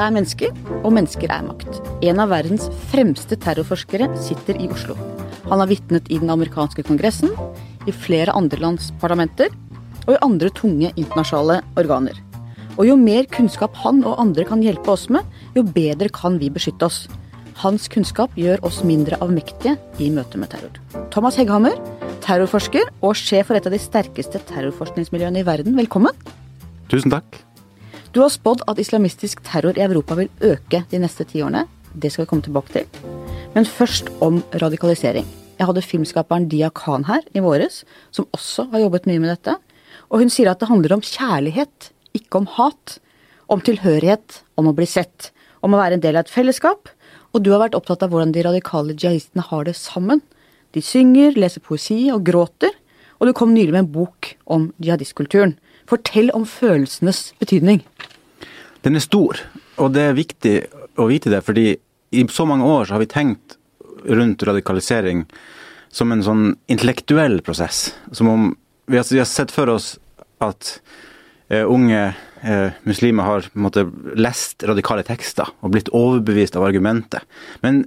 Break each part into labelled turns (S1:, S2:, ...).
S1: er mennesker, og mennesker er makt. En av verdens fremste terrorforskere sitter i Oslo. Han har vitnet i den amerikanske kongressen, i flere andre lands parlamenter og i andre tunge internasjonale organer. Og jo mer kunnskap han og andre kan hjelpe oss med, jo bedre kan vi beskytte oss. Hans kunnskap gjør oss mindre avmektige i møte med terror. Thomas Hegghammer, terrorforsker og sjef for et av de sterkeste terrorforskningsmiljøene i verden, velkommen.
S2: Tusen takk.
S1: Du har spådd at islamistisk terror i Europa vil øke de neste ti årene. Det skal vi komme tilbake til. Men først om radikalisering. Jeg hadde filmskaperen Dia Khan her i våres, som også har jobbet mye med dette. Og hun sier at det handler om kjærlighet, ikke om hat. Om tilhørighet, om å bli sett. Om å være en del av et fellesskap. Og du har vært opptatt av hvordan de radikale jihadistene har det sammen. De synger, leser poesi og gråter. Og du kom nylig med en bok om jihadistkulturen. Fortell om følelsenes betydning.
S2: Den er stor, og det er viktig å vite det, fordi i så mange år så har vi tenkt rundt radikalisering som en sånn intellektuell prosess. Som om vi har, vi har sett for oss at uh, unge uh, muslimer har måte, lest radikale tekster og blitt overbevist av argumentet. Men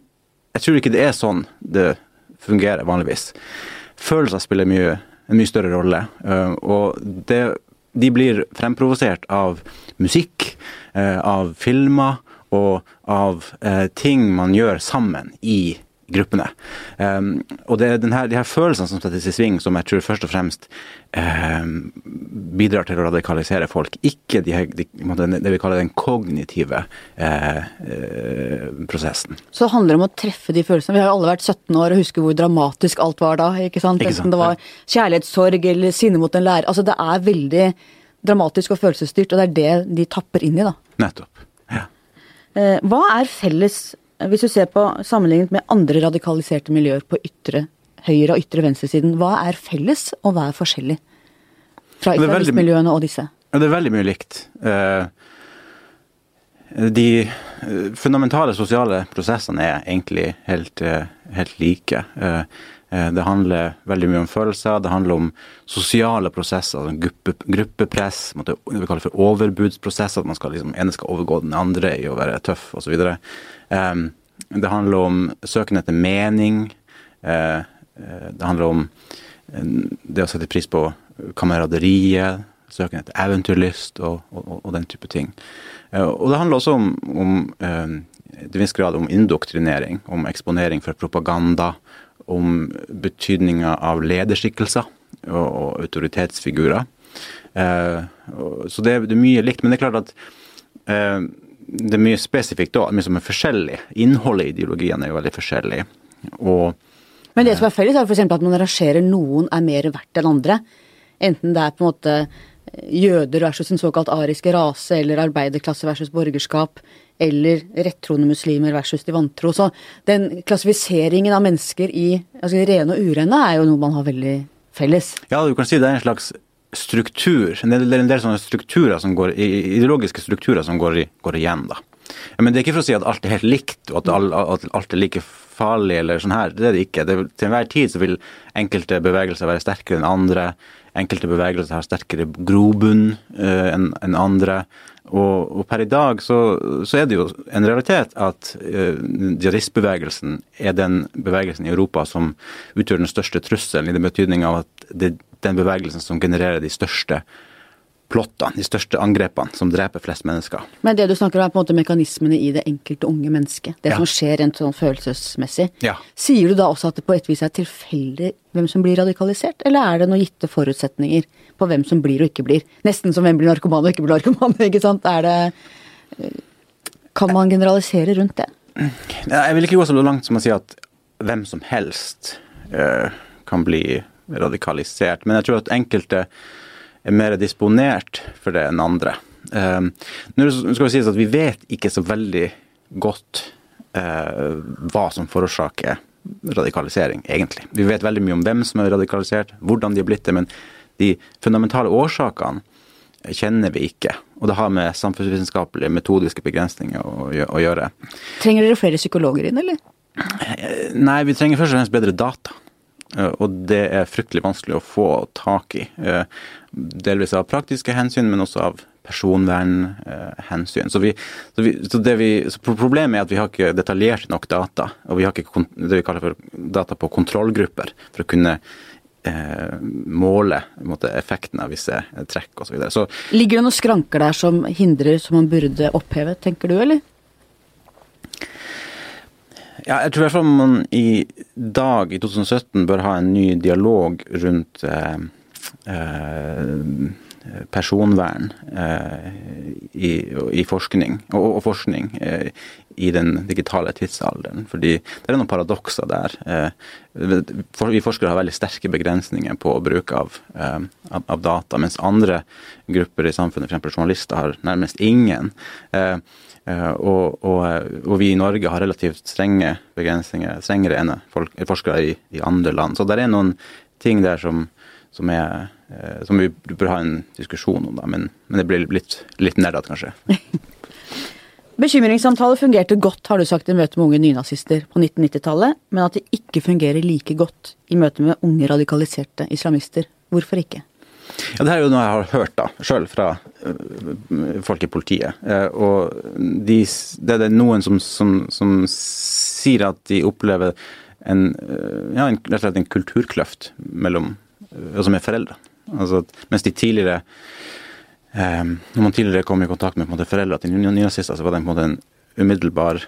S2: jeg tror ikke det er sånn det fungerer vanligvis. Følelser spiller mye, en mye større rolle. Uh, og det de blir fremprovosert av musikk, eh, av filmer og av eh, ting man gjør sammen i gruppene. Um, og det er denne, de her følelsene som settes i sving, som jeg tror først og fremst um, bidrar til å radikalisere folk. Ikke de, de, det vi kaller den kognitive uh, prosessen.
S1: Så det handler om å treffe de følelsene. Vi har jo alle vært 17 år og husker hvor dramatisk alt var da. ikke sant? Ikke sant? Enten det var kjærlighetssorg eller sinne mot en lærer. Altså Det er veldig dramatisk og følelsesstyrt, og det er det de tapper inn i, da.
S2: Nettopp. Ja.
S1: Uh, hva er felles hvis du ser på sammenlignet med andre radikaliserte miljøer på ytre høyre- og ytre venstresiden, hva er felles, og hva er forskjellig? Fra islamistmiljøene og disse.
S2: Det er veldig mye likt. Eh, de eh, fundamentale sosiale prosessene er egentlig helt, eh, helt like. Det handler veldig mye om følelser, det handler om sosiale prosesser, altså gruppe, gruppepress, det vi kaller for overbudsprosesser, at man skal liksom, ene skal overgå den andre i å være tøff osv. Det handler om søken etter mening. Uh, det handler om det å sette pris på kameraderiet, søken etter eventyrlyst og, og, og, den type ting. Og det handler også om, om til viss grad om indoktrinering, om eksponering for propaganda, om betydninga av lederskikkelser og, og autoritetsfigurer. så det, det, er mye likt. Men det er klart at det er mye spesifikt da, mye som er forskjellig. Innholdet i ideologien er jo veldig forskjellig. Og,
S1: Men det som er felles, er f.eks. at man rangerer noen er mer verdt enn andre. Enten det er på en måte jøder versus en såkalt ariske rase, eller arbeiderklasse versus borgerskap, eller rettroende muslimer versus de vantro. Så den klassifiseringen av mennesker i altså rene og urene er jo noe man har veldig felles.
S2: Ja, du kan si det er en slags struktur, det er en del sånne strukturer som går, ideologiske strukturer som går, går igjen. da. Men det er ikke for å si at alt er helt likt, og at, alt er like farlig eller sånn her. Det er det ikke. Det, til enhver tid så vil enkelte bevegelser være sterkere enn andre. Enkelte bevegelser har sterkere grobunn uh, enn en andre. Og, og, per i dag så, så, er det jo en realitet at uh, jihadistbevegelsen er den bevegelsen i Europa som utgjør den største trusselen, i den betydning av at det er den bevegelsen som genererer de største plottene, de største angrepene som dreper flest mennesker.
S1: Men det du snakker om er på en måte mekanismene i det enkelte unge mennesket. Det ja. som skjer rent sånn følelsesmessig.
S2: Ja.
S1: Sier du da også at det på et vis er tilfeldig hvem som blir radikalisert, eller er det noen gitte forutsetninger på hvem som blir og ikke blir? Nesten som hvem blir narkoman og ikke blir narkoman, ikke sant. Er det Kan man generalisere rundt det?
S2: Jeg vil ikke gå så langt som å si at hvem som helst uh, kan bli radikalisert. Men jeg tror at enkelte er mer disponert for det enn andre. Um, nå skal vi si at Vi vet ikke så veldig godt uh, hva som forårsaker radikalisering, egentlig. Vi vet veldig mye om hvem som er radikalisert, hvordan de er blitt det, men de fundamentale årsakene kjenner vi ikke. Og det har med samfunnsvitenskapelige, metodiske begrensninger å, å gjøre.
S1: Trenger dere flere psykologer inn, eller?
S2: Nei, vi trenger først og fremst bedre data. Eh, og det er fryktelig vanskelig å få tak i. Eh, delvis av praktiske hensyn, men også av personvernhensyn. Så, vi, så, vi, så, vi, så, Problemet er at vi har ikke detaljert nok data, og vi har ikke det vi kaller for data på kontrollgrupper, for å kunne eh, måle måte, effekten av visse trekk osv.
S1: Ligger det noen skranker der som hindrer, som man burde oppheve, tenker du, eller?
S2: Ja, jeg tror i man i dag, i 2017, bør ha en ny dialog rundt eh, eh, personvern eh, i, i, forskning, og, og forskning eh, i den digitale tidsalderen. Fordi det er noen paradokser der. Eh, vi forskere har veldig sterke begrensninger på bruk av, eh, av data, mens andre grupper i samfunnet, f.eks. journalister, har nærmest ingen. Eh, og, og, og, vi i Norge har relativt strenge begrensninger, strengere enn folk, forskere i, i, andre land. Så det er noen ting der som, som, er, uh, som vi bør ha en diskusjon om, da. Men, men det blir litt, litt nerdete, kanskje.
S1: Bekymringssamtaler fungerte godt, har du sagt, i møte med unge nynazister på 1990-tallet, men at det ikke fungerer like godt i møte med unge radikaliserte islamister. Hvorfor ikke?
S2: Ja, Det er jo noe jeg har hørt da, sjøl fra uh, folk i politiet. Uh, og de, det er noen som, som, som, sier at de opplever en, uh, ja, en, rett og slett en kulturkløft mellom, altså med foreldre. Altså, mens de tidligere Når man tidligere kom i kontakt med måte, foreldre til nynazister, så var det på en måte en umiddelbar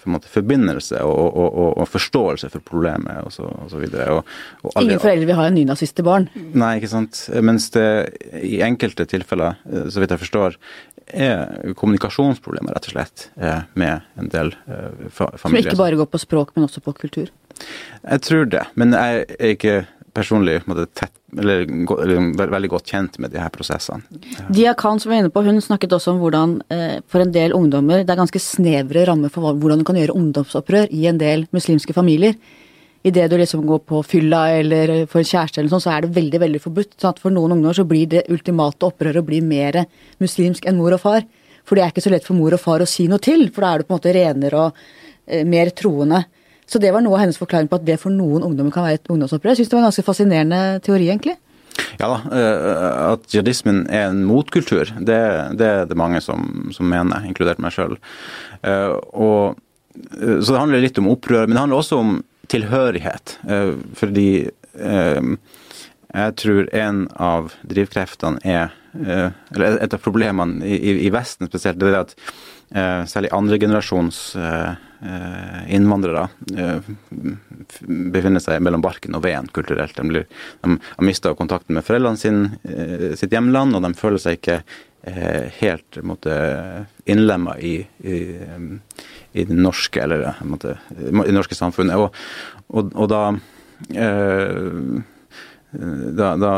S2: for forbindelse og, og, og, forståelse for problemet og så, og så.
S1: Ingen foreldre vil ha en nynazist til barn?
S2: Nei, ikke sant. Mens det i enkelte tilfeller, eh, så vidt jeg forstår, er kommunikasjonsproblemer, rett og slett, eh, med en del eh, familier.
S1: Som ikke bare går på språk, men også på kultur?
S2: Jeg tror det. Men jeg er ikke personlig tett, eller, veldig godt kjent med de her prosessene.
S1: Dia Khan som var inne på, hun snakket også om hvordan eh, for en del ungdommer det er ganske snevre rammer for hvordan du kan gjøre ungdomsopprør i en del muslimske familier. Idet du liksom går på fylla eller får en kjæreste eller sånn, så er det veldig veldig forbudt. sånn at For noen ungdommer så blir det ultimate opprøret bli mer muslimsk enn mor og far. For det er ikke så lett for mor og far å si noe til, for da er du på en måte renere og eh, mer troende. Så det var noe av hennes forklaring på at det for noen ungdommer kan være et ungdomsopprør. Jeg syns det var en ganske fascinerende teori, egentlig.
S2: Ja da, eh, at jihadismen er en motkultur, det, det er det mange som, som mener, inkludert meg sjøl. Eh, eh, så det handler litt om opprør, men det handler også om tilhørighet. Fordi jeg tror en av drivkreftene er Eller et av problemene i, i Vesten spesielt, det er at særlig andregenerasjons Eh, innvandrere eh, befinner seg mellom barken og veden kulturelt. De, blir, de har mista kontakten med foreldrene sin, eh, sitt hjemland, og de føler seg ikke helt innlemma i, i, i, det norske eller måtte, i norske samfunnet. Og, og, og da eh, da, da,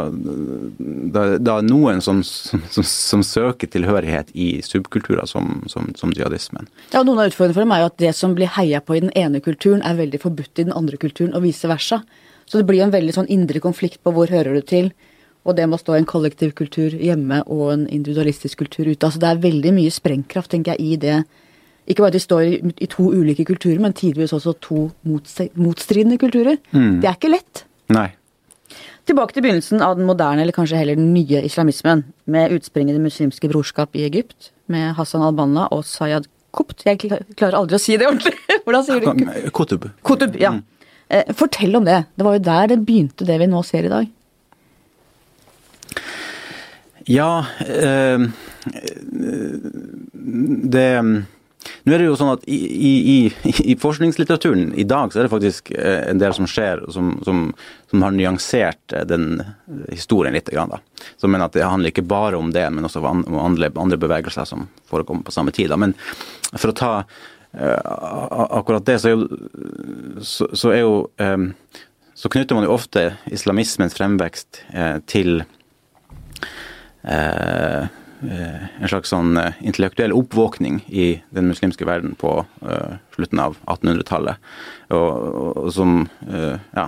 S2: da, da noen som, som, som, som, søker tilhørighet i subkulturer som, som jihadismen.
S1: Ja, og Noen av utfordringene for dem er jo at det som blir heia på i den ene kulturen, er veldig forbudt i den andre kulturen, og vice versa. Så det blir en veldig sånn indre konflikt på hvor hører du til, og det må stå en kollektiv kultur hjemme og en individualistisk kultur ute. Altså Det er veldig mye sprengkraft, tenker jeg, i det. Ikke bare at de står i, i to ulike kulturer, men tidvis også to motstridende kulturer. Mm. Det er ikke lett.
S2: Nei.
S1: Tilbake til begynnelsen av den moderne, eller kanskje heller den nye islamismen, med utspring i Det muslimske brorskap i Egypt, med Hassan al-Banna og Sayad Kopt. Jeg klarer aldri å si det ordentlig. Hvordan sier du
S2: Kutub.
S1: Kutub, ja. Mm. Eh, fortell om det. Det var jo der det begynte, det vi nå ser i dag.
S2: Ja øh, Det nå er det jo sånn at i, i, i, forskningslitteraturen i dag så er det faktisk eh, en del som skjer som, som, som har nyansert eh, den historien litt. Grann, da. Som mener at det handler ikke bare om det, men også om andre, andre bevegelser som forekommer på samme tid. Da. Men for å ta uh, akkurat det, så er jo, så, så, er jo um, så knytter man jo ofte islamismens fremvekst uh, til uh, en slags sånn eh, intellektuell oppvåkning i den muslimske verden på uh, slutten av 1800-tallet. Og, og, som ja,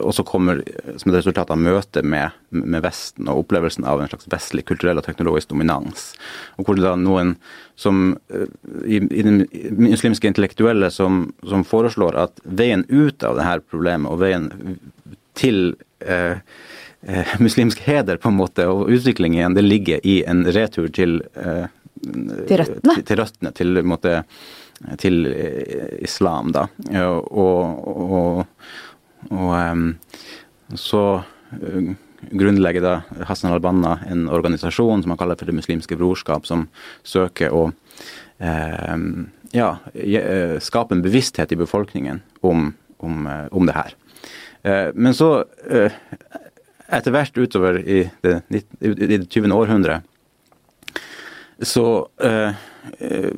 S2: også kommer som et resultat av møtet med, med, Vesten og opplevelsen av en slags vestlig kulturell og teknologisk dominans. Og hvor det da noen som i, i den muslimske intellektuelle som, som, foreslår at veien ut av dette problemet og veien til eh, muslimsk heder, på en måte, og utvikling igjen, det ligger i en retur til eh,
S1: Til røttene?
S2: Til, til røttene, til, måte, til eh, islam, da. Og, og, og em, så eh, grunnlegger da Hassan al-Banna en organisasjon som han kaller for Det muslimske brorskap, som søker å eh, ja, eh, skape en bevissthet i befolkningen om, om, eh, om det her. Eh, Men så, eh, etter hvert utover i det, i det 20. århundre, så eh, eh,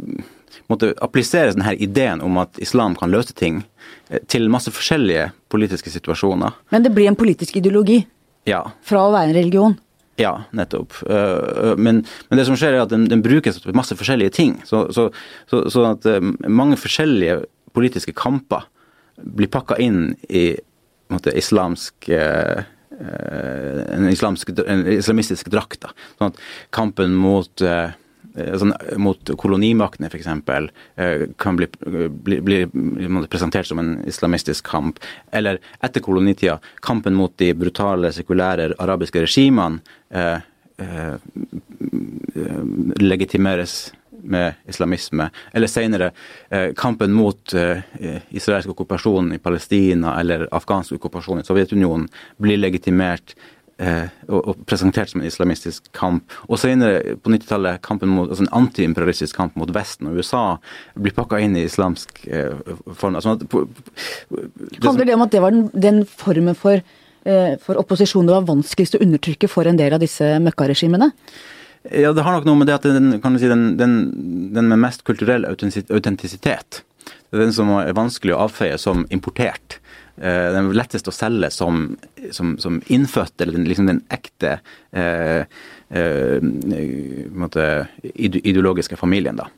S2: måtte appliseres denne ideen om at islam kan løse ting, eh, til masse forskjellige politiske situasjoner.
S1: Men det blir en politisk ideologi
S2: Ja,
S1: fra å være en religion.
S2: ja, nettopp. Eh, Men, men det som skjer er at den, den brukes til masse forskjellige ting. Så, så, så, så at mange forskjellige politiske kamper blir pakka inn i på måte, islamsk eh, en, islamsk, en islamistisk drakt. da. Sånn at kampen mot eh, eh, Sånn, mot kolonimaktene, f.eks., eh, kan bli, bli, bli presentert som en islamistisk kamp. Eller etter kolonitida, kampen mot de brutale, sekulære arabiske regimene eh, eh, legitimeres med islamisme. Eller senere eh, kampen mot eh, israelsk okkupasjon i Palestina eller afghansk okkupasjon i Sovjetunionen blir legitimert eh, og, og presentert som en islamistisk kamp. Og senere på 90-tallet kampen mot, altså en antiimperialistisk kamp mot Vesten og USA blir pakka inn i islamsk eh, form. Altså, på- på- det
S1: Handler det om at det var den, den formen for, eh, for opposisjon det var vanskeligst å undertrykke for en del av disse møkkaregimene?
S2: Ja, det har nok noe med det at den, si, den, den, den med mest kulturell autentisitet, det er den som er vanskelig å avfeie som importert. Eh, Den er lettest å selge som, som, som innfødt, eller liksom den ekte eh, måte, ideologiske familien. da.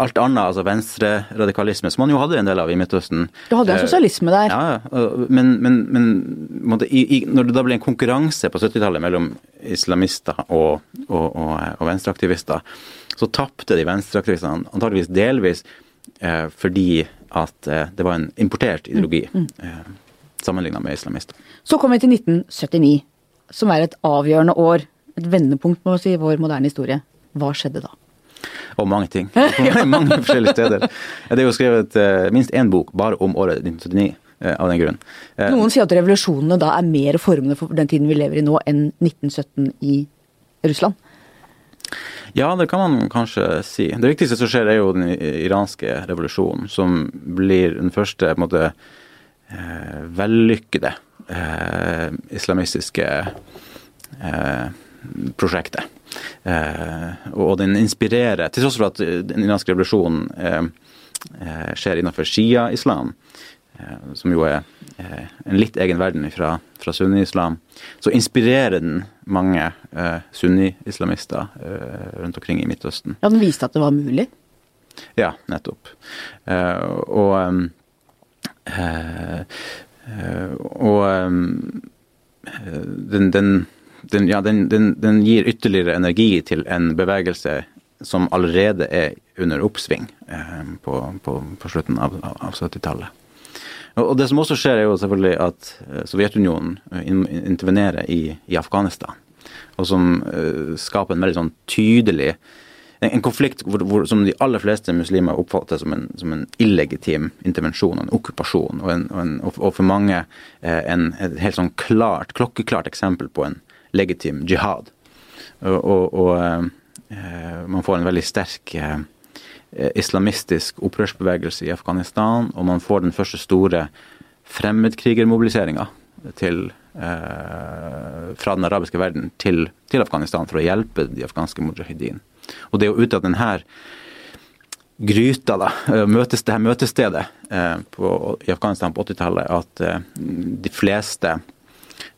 S2: Alt annet, altså venstreradikalisme, som man jo hadde en del av i Midtøsten
S1: Du hadde en
S2: eh,
S1: sosialisme der.
S2: ja, men, men, men måte, i, når det da ble en konkurranse på 70-tallet mellom islamister og, og, og, og venstreaktivister, så tapte de venstreaktivistene antageligvis delvis eh, fordi at eh, det var en importert ideologi eh, sammenligna med islamister.
S1: Så kom vi til 1979, som er et avgjørende år. Et vendepunkt må si, i vår moderne historie. Hva skjedde da?
S2: Og mange ting. Mange forskjellige steder. Det er jo skrevet eh, minst én bok bare om året 1979 eh, av den grunn. Eh,
S1: Noen sier at revolusjonene da er mer formende for den tiden vi lever i nå, enn 1917 i Russland.
S2: Ja, det kan man kanskje si. Det viktigste som skjer, er jo den iranske revolusjonen, som blir den første på en måte, vellykkede eh, islamistiske eh, prosjektet. Eh, og den inspirerer, til tross for at den iranske revolusjonen eh, eh, skjer innenfor shia-islam, som jo er en litt egen verden fra, fra sunni-islam, så inspirerer den mange sunni-islamister rundt omkring i Midtøsten.
S1: Ja, Den viste at det var mulig.
S2: Ja, nettopp. Eh, og og den, den, den, ja, den, den, den gir ytterligere energi til en bevegelse som allerede er under oppsving eh, på, på, på slutten av, av 70-tallet. Og det som også skjer, er jo selvfølgelig at eh, Sovjetunionen eh, intervenerer i, i Afghanistan. Og som eh, skaper en veldig sånn tydelig en, en konflikt hvor, hvor, som de aller fleste muslimer oppfatter som en, som en illegitim intervensjon en okkupasjon. Og, og, og, for mange eh, en, et helt sånn klart, klokkeklart eksempel på en legitim jihad. Og, og, og eh, man får en veldig sterk eh, islamistisk opprørsbevegelse i Afghanistan, og man får den første store fremmedkrigermobiliseringa eh, fra den arabiske verden til, til Afghanistan for å hjelpe de afghanske mujahedin. Og det er jo ut av denne gryta, da, eh, møtes, det her møtestedet på, i Afghanistan på 80-tallet, at de fleste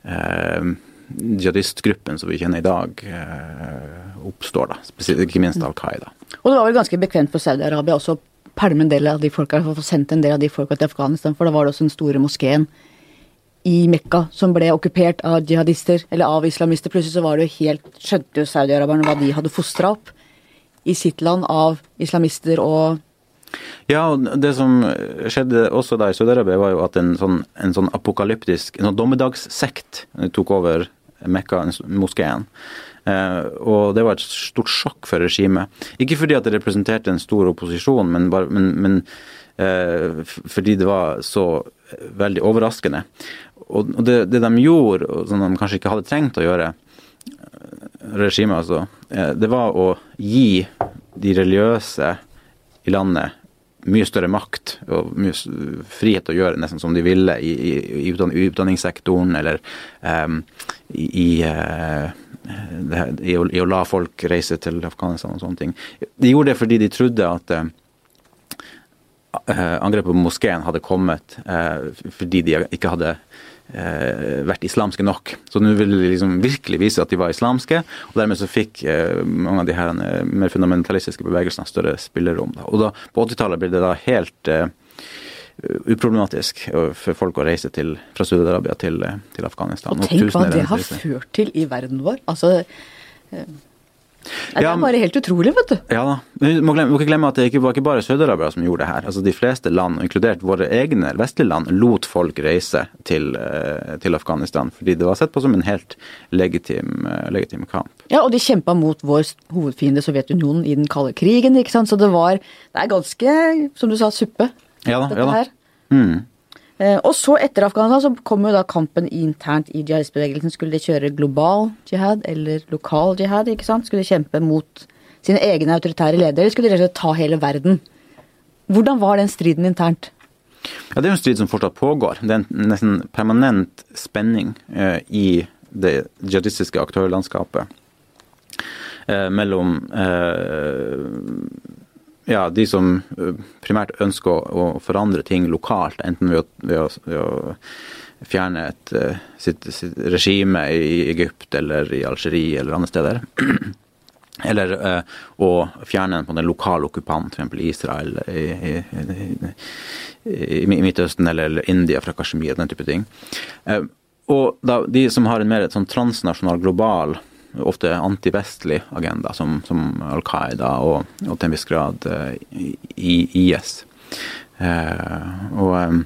S2: eh, jihadistgruppen som vi kjenner i dag, eh, oppstår. da, spesielt Ikke minst Al Qaida.
S1: Og det var vel ganske bekvemt for Saudi-Arabia også å pælme en del av de folka, få sendt en del av de folka til Afghanistan, for da var det også den store moskeen i Mekka som ble okkupert av jihadister, eller av islamister. Plutselig så var det jo helt Skjønte jo saudi-araberne hva de hadde fostra opp i sitt land av islamister og
S2: Ja, og det som skjedde også da i Saudi-Arabia, var jo at en sånn, en sånn apokalyptisk, en sånn dommedagssekt tok over Mekka-moskeen. Uh, og det var et stort sjokk for regimet. Ikke fordi at det representerte en stor opposisjon, men, bare, men, men uh, fordi det var så veldig overraskende. Og, det, det, de gjorde, som de kanskje ikke hadde trengt å gjøre, regimet altså, det var å gi de religiøse i landet mye større makt og mye frihet til å gjøre nesten som de ville i, i, i utdanningssektoren eller um, i, uh, i, å, i, å, la folk reise til Afghanistan og sånne ting. De gjorde det fordi de trodde at uh, angrepet på moskeen hadde kommet uh, fordi de ikke hadde vært islamske nok. Så nå ville de liksom virkelig vise at de var islamske, og dermed så fikk mange av de her mer fundamentalistiske bevegelsene større spillerom. Da. Og da, på 80-tallet ble det da helt uproblematisk for folk å reise til, fra Saudi-Arabia til, til, Afghanistan.
S1: Og tenk hva det har ført til i verden vår. Altså, eh, det er bare helt utrolig, vet du.
S2: Ja da. Vi må, glemme, må ikke glemme at det ikke var ikke bare Saudi-Arabia som gjorde det her. Altså De fleste land, inkludert våre egne vestlige land, lot folk reise til, eh, til Afghanistan. Fordi det var sett på som en helt legitim, eh, legitim kamp.
S1: Ja, og de kjempa mot vår hovedfiende Sovjetunionen i den kalde krigen, ikke sant. Så det var Det er ganske, som du sa, suppe
S2: ja da,
S1: dette
S2: ja da.
S1: her.
S2: Mm.
S1: Eh, og så etter Afghanistan så kom jo da kampen internt i jihadistbevegelsen. Skulle de kjøre global jihad eller lokal jihad? ikke sant? Skulle de kjempe mot sine egne autoritære ledere, skulle de rett og slett ta hele verden? Hvordan var den striden internt?
S2: Ja, Det er jo en strid som fortsatt pågår. Det er en nesten permanent spenning eh, i det jihadistiske aktørlandskapet eh, mellom eh, ja, de som eh, primært ønsker å, forandre ting lokalt, enten ved å, ved å, ved å fjerne et, eh, sitt, sitt, regime i Egypt eller i Algerie eller andre steder. Eller eh, å fjerne på den lokale okkupant, f.eks. Israel i, i, i, i, Midtøsten eller India fra Kashmir, den type ting. Eh, og da, de som har en mer sånn transnasjonal, global ofte antivestlig agenda, som, som Al Qaida og, og, til en viss grad uh, IS. Uh, og um,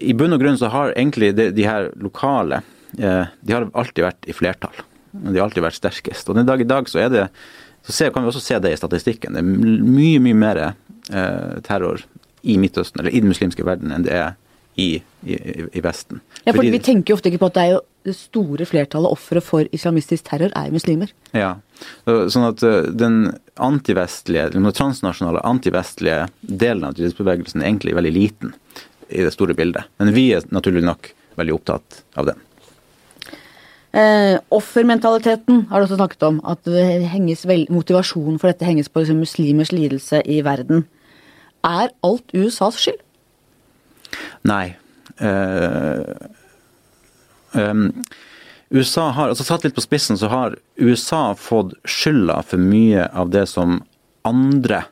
S2: i bunn og grunn så har egentlig de, de her lokale De har alltid vært i flertall. De har alltid vært sterkest. Og den dag i dag så det så ser, kan vi også se det i statistikken. Det er mye, mye mer terror i Midtøsten, eller i den muslimske verden, enn det er i, i, i Vesten.
S1: Ja, for Fordi, Vi tenker jo ofte ikke på at det er jo det store flertallet ofre for islamistisk terror er muslimer.
S2: Ja, sånn at eh, den antivestlige, den transnasjonale antivestlige delen av jihadistbevegelsen er egentlig veldig liten i det store bildet. Men vi er naturlig nok veldig opptatt av den.
S1: Eh, offermentaliteten har du også snakket om. At vel, motivasjonen for dette henges på liksom, muslimers lidelse i verden. Er alt USAs skyld?
S2: Nei. Um, USA har, altså Satt litt på spissen, så har USA fått skylda for mye av det som andre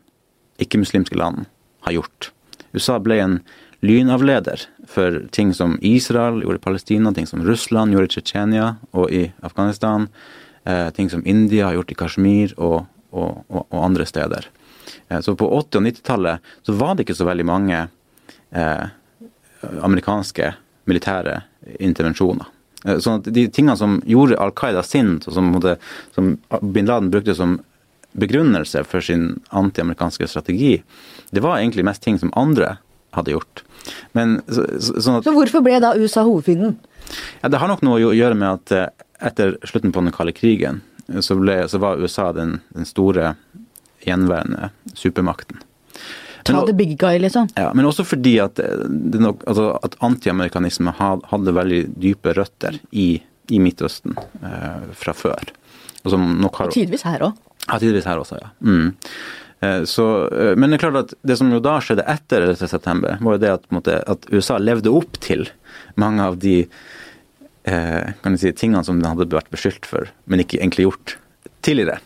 S2: ikke-muslimske land har gjort. USA ble en lynavleder for ting som Israel gjorde i Palestina, ting som Russland gjorde i Tsjetsjenia og i Afghanistan, eh, ting som India har gjort i Kashmir og, og, og andre steder. Eh, så på 80- og 90-tallet så var det ikke så veldig mange eh, amerikanske militære intervensjoner. Eh, sånn at De tingene som gjorde Al Qaida sint, og som, som, bin Laden brukte som begrunnelse for sin antiamerikanske strategi, det var egentlig mest ting som andre hadde gjort. Men, så,
S1: sånn at, så hvorfor ble da USA hovedfienden?
S2: Ja, det har nok noe å gjøre med at eh, etter slutten på den kalde krigen, så, ble, så var USA den, den store gjenværende supermakten.
S1: Ta the big guy, liksom.
S2: Ja, men også fordi at, nok, altså, at antiamerikanisme hadde veldig dype røtter i, i Midtøsten eh, fra før.
S1: Og, har, og tidvis her òg.
S2: Ja, tidvis her også, ja. Mm. Eh, så, eh, men det er klart at det som jo da skjedde etter 11.9, var jo det at, måte, at, USA levde opp til mange av de eh, kan si, tingene som den hadde vært beskyldt for, men ikke egentlig gjort tidligere.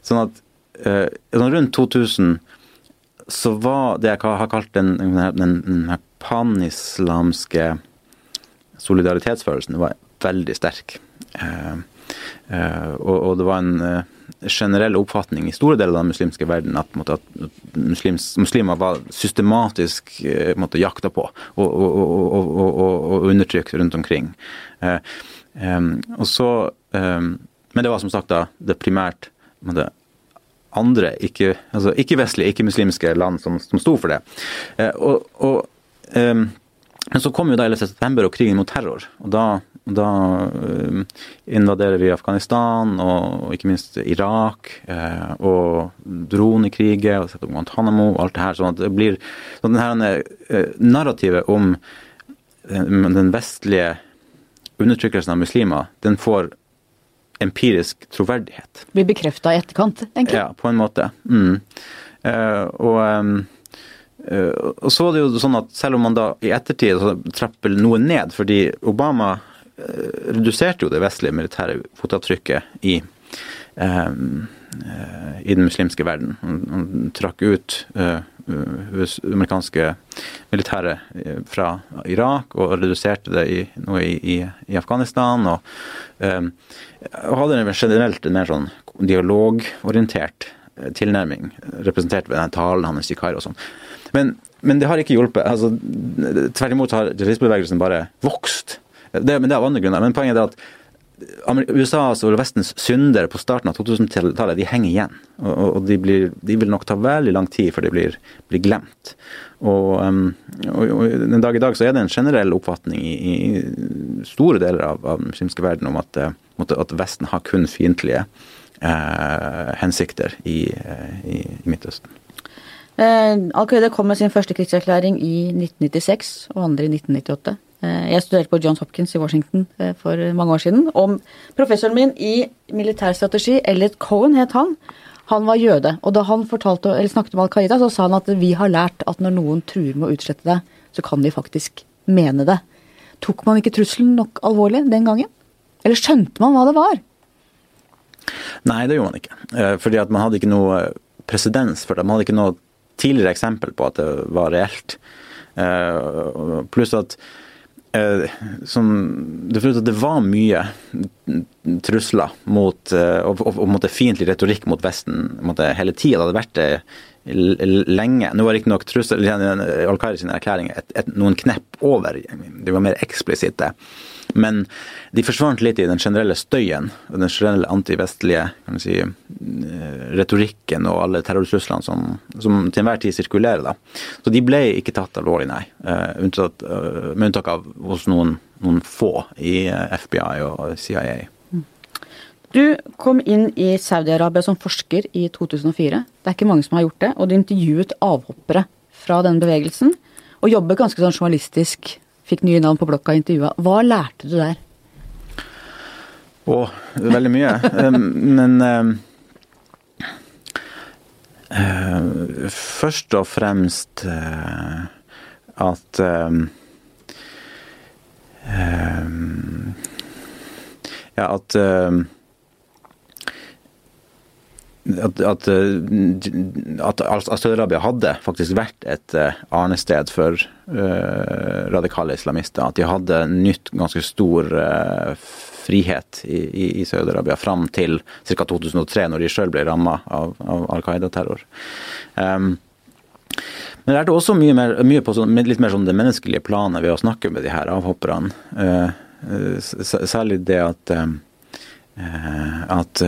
S2: Sånn at eh, sånn rundt 2000 så var det jeg har kalt den, den, den panislamske solidaritetsfølelsen var veldig sterk. Eh, og, og, det var en generell oppfatning i store deler av den muslimske verden at, måtte, at muslims, muslimer var systematisk måtte, jakta på og, og, og, undertrykt rundt omkring. og så, men det var som sagt da det primært måtte, andre ikke, altså ikke-vestlige, ikke-muslimske land som, som sto for det. Eh, og, og, um, så kom jo da 11. september og krigen mot terror. og Da, da um, invaderer vi Afghanistan og, og ikke minst Irak. Uh, og dronekriger og setter Guantánamo og alt det her. sånn at det blir sånn denne uh, narrativet om den vestlige undertrykkelsen av muslimer, den får empirisk troverdighet.
S1: Blir bekrefta i etterkant, egentlig?
S2: Ja, på en måte. Mm. Uh, og, uh, og, så er det jo sånn at selv om man da i ettertid trapper noe ned, fordi Obama uh, reduserte jo det vestlige militære fotavtrykket i i den muslimske verden. Han, trakk ut amerikanske militære fra Irak og reduserte det i, noe i, i, i Afghanistan. og um, hadde generelt en mer sånn dialogorientert eh, tilnærming, representert ved den talen hans i Kairo og sånn. Men, men, det har ikke hjulpet. Altså, Tvert imot har jihadistbevegelsen bare vokst. Det, men det er av andre grunner. Men poenget er at USAs og Vestens syndere på starten av 2000-tallet de henger igjen. Og, og de, blir, de, vil nok ta veldig lang tid før de blir, blir glemt. Og, um, og, og, den dag i dag så er det en generell oppfatning i, i store deler av, av den muslimske verden om at, uh, at Vesten har kun fiendtlige eh, hensikter i, uh, i, i Midtøsten.
S1: Eh, Al-Qaida kom med sin første krigserklæring i 1996 og andre i 1998. Eh, jeg studerte på Johns Hopkins i Washington eh, for mange år siden. Og professoren min i militærstrategi, Elliot Cohen het han, han var jøde. Og da han fortalte, snakket om Al Qaida, så sa han at vi har lært at når noen truer med å utslette deg, så kan de faktisk mene det. Tok man ikke trusselen nok alvorlig den gangen? Eller skjønte man hva det var?
S2: Nei, det gjorde man ikke. Eh, fordi at man hadde ikke noe presedens for det. Man hadde ikke noe tidligere eksempel på at det var reelt. Pluss at Eh, som Det at det var mye trusler mot eh, og, og, og fiendtlig retorikk mot Vesten måtte, hele tida. Det hadde vært det lenge. Nå var riktignok Al Qaida sine erklæringer noen knepp over. De var mer eksplisitte. Men de forsvant litt i den generelle støyen og den generelle antivestlige si, eh, retorikken og alle terrortruslene som, som, til enhver tid sirkulerer. Da. Så de ble ikke tatt alvorlig, nei. Uh, unntatt, uh, med unntak av hos noen, noen få i FBI og CIA.
S1: Du kom inn i Saudi-Arabia som forsker i 2004. Det er ikke mange som har gjort det. Og du intervjuet avhoppere fra den bevegelsen. Og jobber ganske sånn journalistisk fikk nye navn på blokka og intervjua. Hva lærte du der?
S2: Å, veldig mye. Men uh, først og fremst uh, at um, Ja, at at, at, at, at Saudi-Arabia hadde faktisk vært et eh, arnested for uh, radikale islamister. At de hadde nytt ganske stor uh, frihet i, i, i Saudi-Arabia fram til ca. 2003, når de sjøl ble ramma av, av Al Qaida-terror. Um, men jeg lærte også mye, mer, mye på sånn, litt mer sånn det menneskelige planet ved å snakke med de her avhopperne. Uh, særlig det at at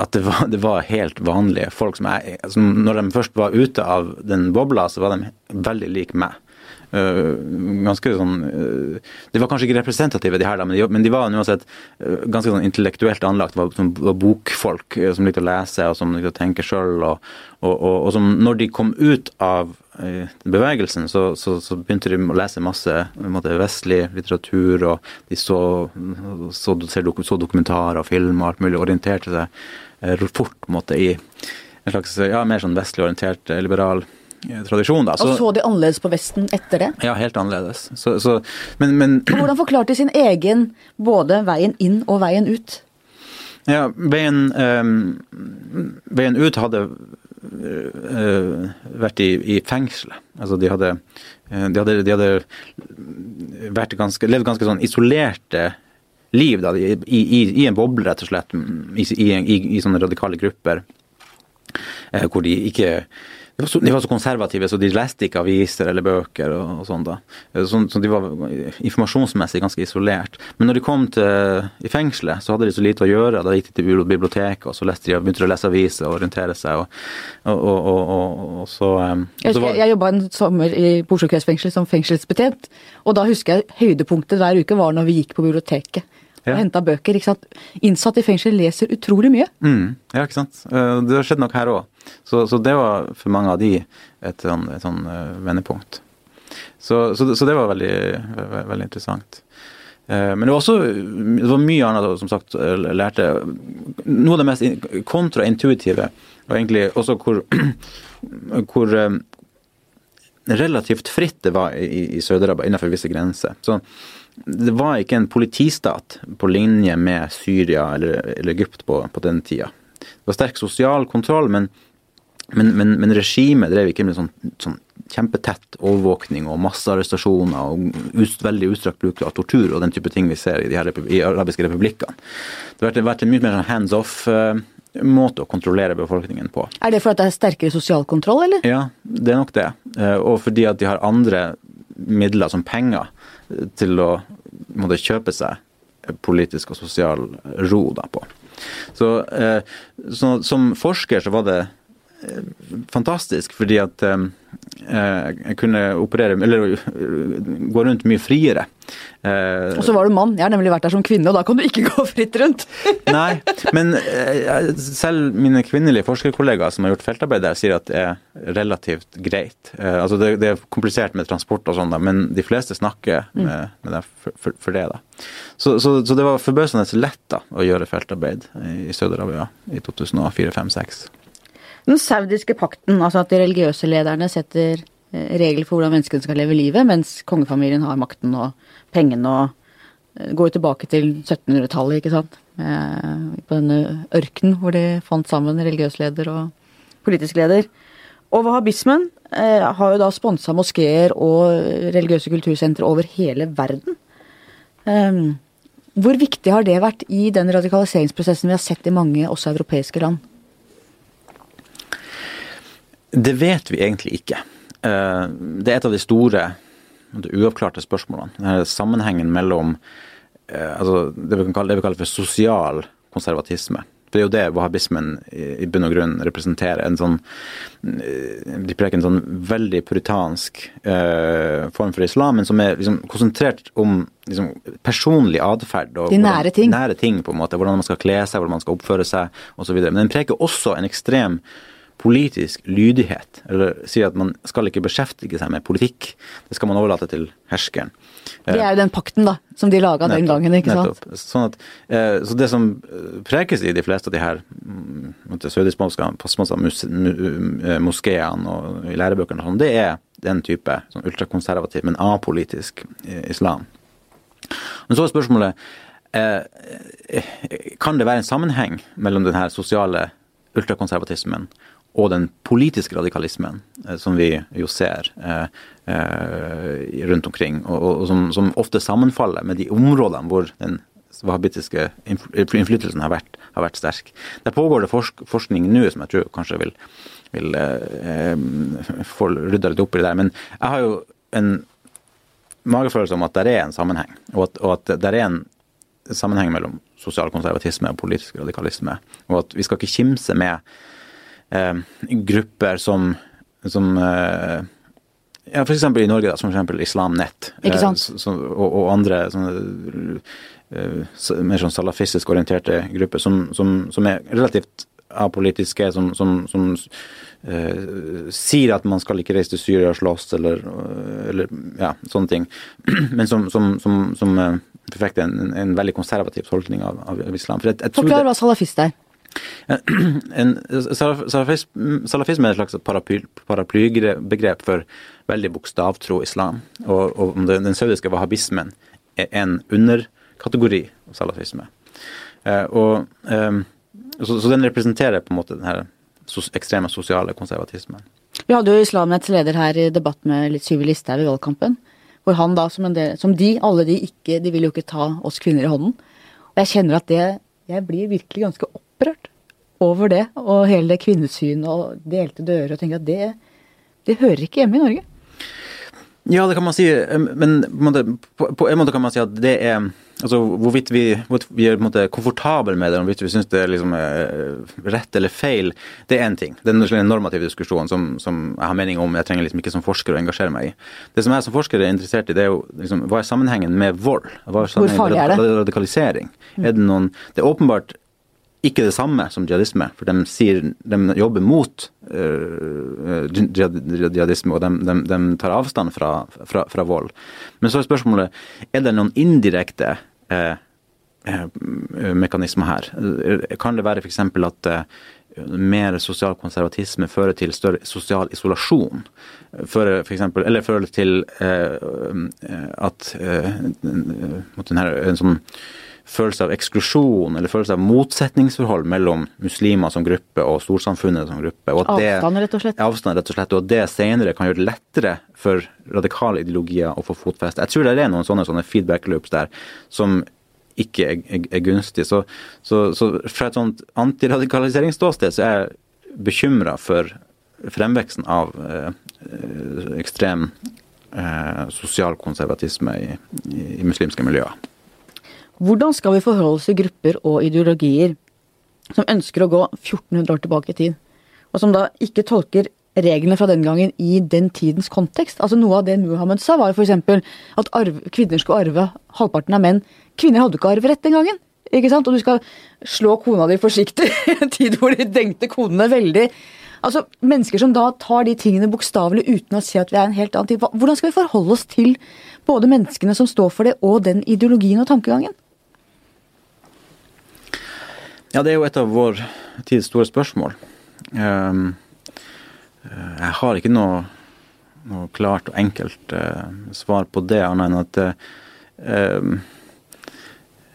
S2: at det var, det var, helt vanlige folk som jeg altså Når de først var ute av den bobla, så var de veldig lik meg. Uh, ganske sånn uh, De var kanskje ikke representative, de her, da, men, de, men de var uansett uh, ganske sånn intellektuelt anlagt. Var, som, var bokfolk som likte å lese og som likte å tenke sjøl. Og, og, og, og, som når de kom ut av bevegelsen, så, så, så, begynte de å lese masse måte, vestlig litteratur, og de så, så, så dokumentarer og film og alt mulig, orienterte seg fort måte, i en slags ja, mer sånn vestlig orientert liberal tradisjon. Da.
S1: Så, og så de annerledes på Vesten etter det?
S2: Ja, helt annerledes. Så, så, men, men,
S1: Hvordan forklarte de sin egen både veien inn og veien ut?
S2: Ja, veien, um, veien ut hadde vært i, i fengselet. Altså de hadde, uh, de hadde, de hadde ganske, levd ganske sånn isolerte liv da, i, i, i en boble, rett og slett, i, i, i sånne radikale grupper. Eh, hvor de ikke de var, så, de var, så, konservative, så de leste ikke aviser eller bøker og, og sånn. da. Eh, så, så, de var informasjonsmessig ganske isolert. Men når de kom til, i fengselet, så hadde de så lite å gjøre. Da gikk de til biblioteket, og så de, begynte de å lese aviser og orientere seg. og, og, og så... Um,
S1: jeg husker, jeg jobba en sommer i Oslo kretsfengsel som fengselsbetjent. Og da husker jeg høydepunktet hver uke var når vi gikk på biblioteket ja. og henta bøker. ikke sant? Innsatte i fengsel leser utrolig mye.
S2: Mm, ja, ikke sant. Eh, det har skjedd nok her òg. Så, så, det var for mange av de et sånn, et sånn uh, vendepunkt. Så, så, så, det var veldig, veldig interessant. Uh, men det var også det var mye annet som sagt lærte. Noe av det mest kontraintuitive, og egentlig også hvor, hvor relativt fritt det var i, i Sør-Arabia innenfor visse grenser. Så det var ikke en politistat på linje med Syria eller, eller Egypt på, på, den tida. Det var sterk sosial kontroll, men, men, men, men regimet drev ikke med sånn, sånn kjempetett overvåkning og massearrestasjoner og ust, veldig utstrakt bruk av tortur og den type ting vi ser i de her i arabiske republikkene. Det har vært, en mye mer sånn hands off uh, måte å kontrollere befolkningen på.
S1: Er det fordi det er sterkere sosial kontroll, eller?
S2: Ja, det er nok det. Uh, og fordi at de har andre midler som penger til å måtte kjøpe seg politisk og sosial ro da på. Så, eh, så, som forsker så var det fantastisk, fordi at eh, jeg kunne operere, eller gå rundt mye friere.
S1: Eh, og så var du mann. Jeg har nemlig vært der som kvinne, og da kan du ikke gå fritt rundt.
S2: Nei, men eh, selv mine kvinnelige forskerkollegaer som har gjort feltarbeid der, sier at det er relativt greit. Altså det, det, er komplisert med transport og sånn, men de fleste snakker mm. med, med deg for, for, for, det. da. Så, så, så, det var forbøsende lett da, å gjøre feltarbeid i Saudi-Arabia i 2004-2005-2006.
S1: Den saudiske pakten, altså at de religiøse lederne setter regler for hvordan menneskene skal leve livet, mens kongefamilien har makten og pengene og eh, går tilbake til 1700-tallet, ikke sant. På denne ørkenen hvor de fant sammen religiøs leder og politisk leder. Og wahhabismen eh, har jo da sponsa moskeer og religiøse kultursentre over hele verden. Hvor viktig har det vært i den radikaliseringsprosessen vi har sett i mange også europeiske land?
S2: Det vet vi egentlig ikke. Uh, det er et av de store de uavklarte spørsmålene. Denne sammenhengen mellom eh, altså det, vi kan kalle, det vi kaller for sosial konservatisme. For Det er jo det wahhabismen i bunn og grunn representerer. En sånn, eh, de preker en sånn veldig puritansk eh, form for islam, men som er liksom konsentrert om liksom, personlig atferd.
S1: De nære ting.
S2: Nære ting, på en måte. Hvordan man skal kle seg, hvordan man skal oppføre seg osv. Men den preker også en ekstrem politisk lydighet, eller sier at man skal ikke beskjeftige seg med politikk. Det skal man overlate til herskeren.
S1: Det er jo den pakten da, som de laga den gangen, ikke sant?
S2: Sånn at, eh, så det som eh, prekes i de fleste av de her sørdispanske eh, moskeene og i lærebøkene, sånn, det er den type sånn ultrakonservativ, men apolitisk islam. Men så er spørsmålet kan det være en sammenheng mellom den her sosiale ultrakonservatismen og den politiske radikalismen eh, som vi jo ser eh, eh, rundt omkring, og, som, ofte sammenfaller med de områdene hvor den wahhabitiske innflytelsen har vært, har vært, sterk. Der pågår det forsk forskning nå som jeg tror kanskje vil, vil eh, få rydda litt opp i det der. Men jeg har jo en magefølelse om at det er en sammenheng, og at, og at det er en sammenheng mellom sosial konservatisme og politisk radikalisme. Og at vi skal ikke kimse med grupper som, som eh, ja, F.eks. i Norge, da, som eksempel Islam Nett
S1: eh,
S2: og, og, andre sånne, eh, mer sånn salafistisk orienterte grupper som, som, som er relativt apolitiske, som, som, som uh, sier at man skal ikke reise til Syria og slåss, eller, eller ja, sånne ting. Men som, som, som, som forfekter en, en, veldig konservativ tolkning av, av islam.
S1: Forklar hva salafist er.
S2: En, salafisme, salafisme er et slags paraplybegrep for veldig bokstavtro islam. Og, og den saudiske wahhabismen er en underkategori av salafisme. Eh, og, um, så, så, den representerer på en måte den ekstreme sosiale konservatismen.
S1: Vi hadde jo Islamnets leder her i debatt med litt Syvi Listhaug i valgkampen. Hvor han da, som, del, som, de, alle de ikke De vil jo ikke ta oss kvinner i hånden. Og jeg kjenner at det Jeg blir virkelig ganske opprørt over det, og hele det kvinnesynet og delte dører, og tenker at det, det hører ikke hjemme i Norge.
S2: Ja, det kan man si, men på en, måte, på, på en måte kan man si at det er altså Hvorvidt vi, hvorvidt vi er på en måte komfortable med det, hvorvidt vi syns det er liksom rett eller feil, det er én ting. Det er en normativ diskusjon som, som, jeg har mening om. Jeg trenger liksom ikke som forsker å engasjere meg i. Det som jeg som forsker er interessert i, det er jo liksom, hva er sammenhengen med vold? Hva er
S1: er det?
S2: Radikalisering. Er det noen Det er åpenbart ikke det samme som jihadisme, for de, sier, de jobber mot uh, jihadisme, og de, de, de, tar avstand fra, fra, fra, vold. Men så er spørsmålet er det noen indirekte uh, mekanismer her. Kan det være f.eks. at mer sosial konservatisme fører til større sosial isolasjon? Fører for eksempel, eller fører til at en sånn følelse av eksklusjon eller følelse av motsetningsforhold mellom muslimer som gruppe og storsamfunnet som gruppe. Og
S1: det, avstand, rett og slett.
S2: Avstand, rett og slett. Og det senere kan gjøre det lettere for radikale ideologier å få fotfeste. Jeg tror det er noen sånne, sånne feedback loops der som ikke er, er, er gunstig. Så, så, så, fra et sånt antiradikaliseringsståsted så er jeg bekymra for fremveksten av eh, ekstrem eh, sosial konservatisme i, i, i muslimske miljøer.
S1: Hvordan skal vi forholde oss til grupper og ideologier som ønsker å gå 1400 år tilbake i tid, og som da ikke tolker reglene fra den gangen i den tidens kontekst? Altså Noe av det Muhammed sa, var f.eks. at arve, kvinner skulle arve halvparten av menn. Kvinner hadde ikke arverett den gangen. ikke sant? Og du skal slå kona di forsiktig i en tid hvor de dengte konene veldig. Altså, Mennesker som da tar de tingene bokstavelig uten å se at vi er en helt annen tid. Hvordan skal vi forholde oss til både menneskene som står for det, og den ideologien og tankegangen?
S2: Ja, det er jo et av vår tids store spørsmål. Um, jeg har ikke noe, noe klart og enkelt uh, svar på det, annet enn at uh,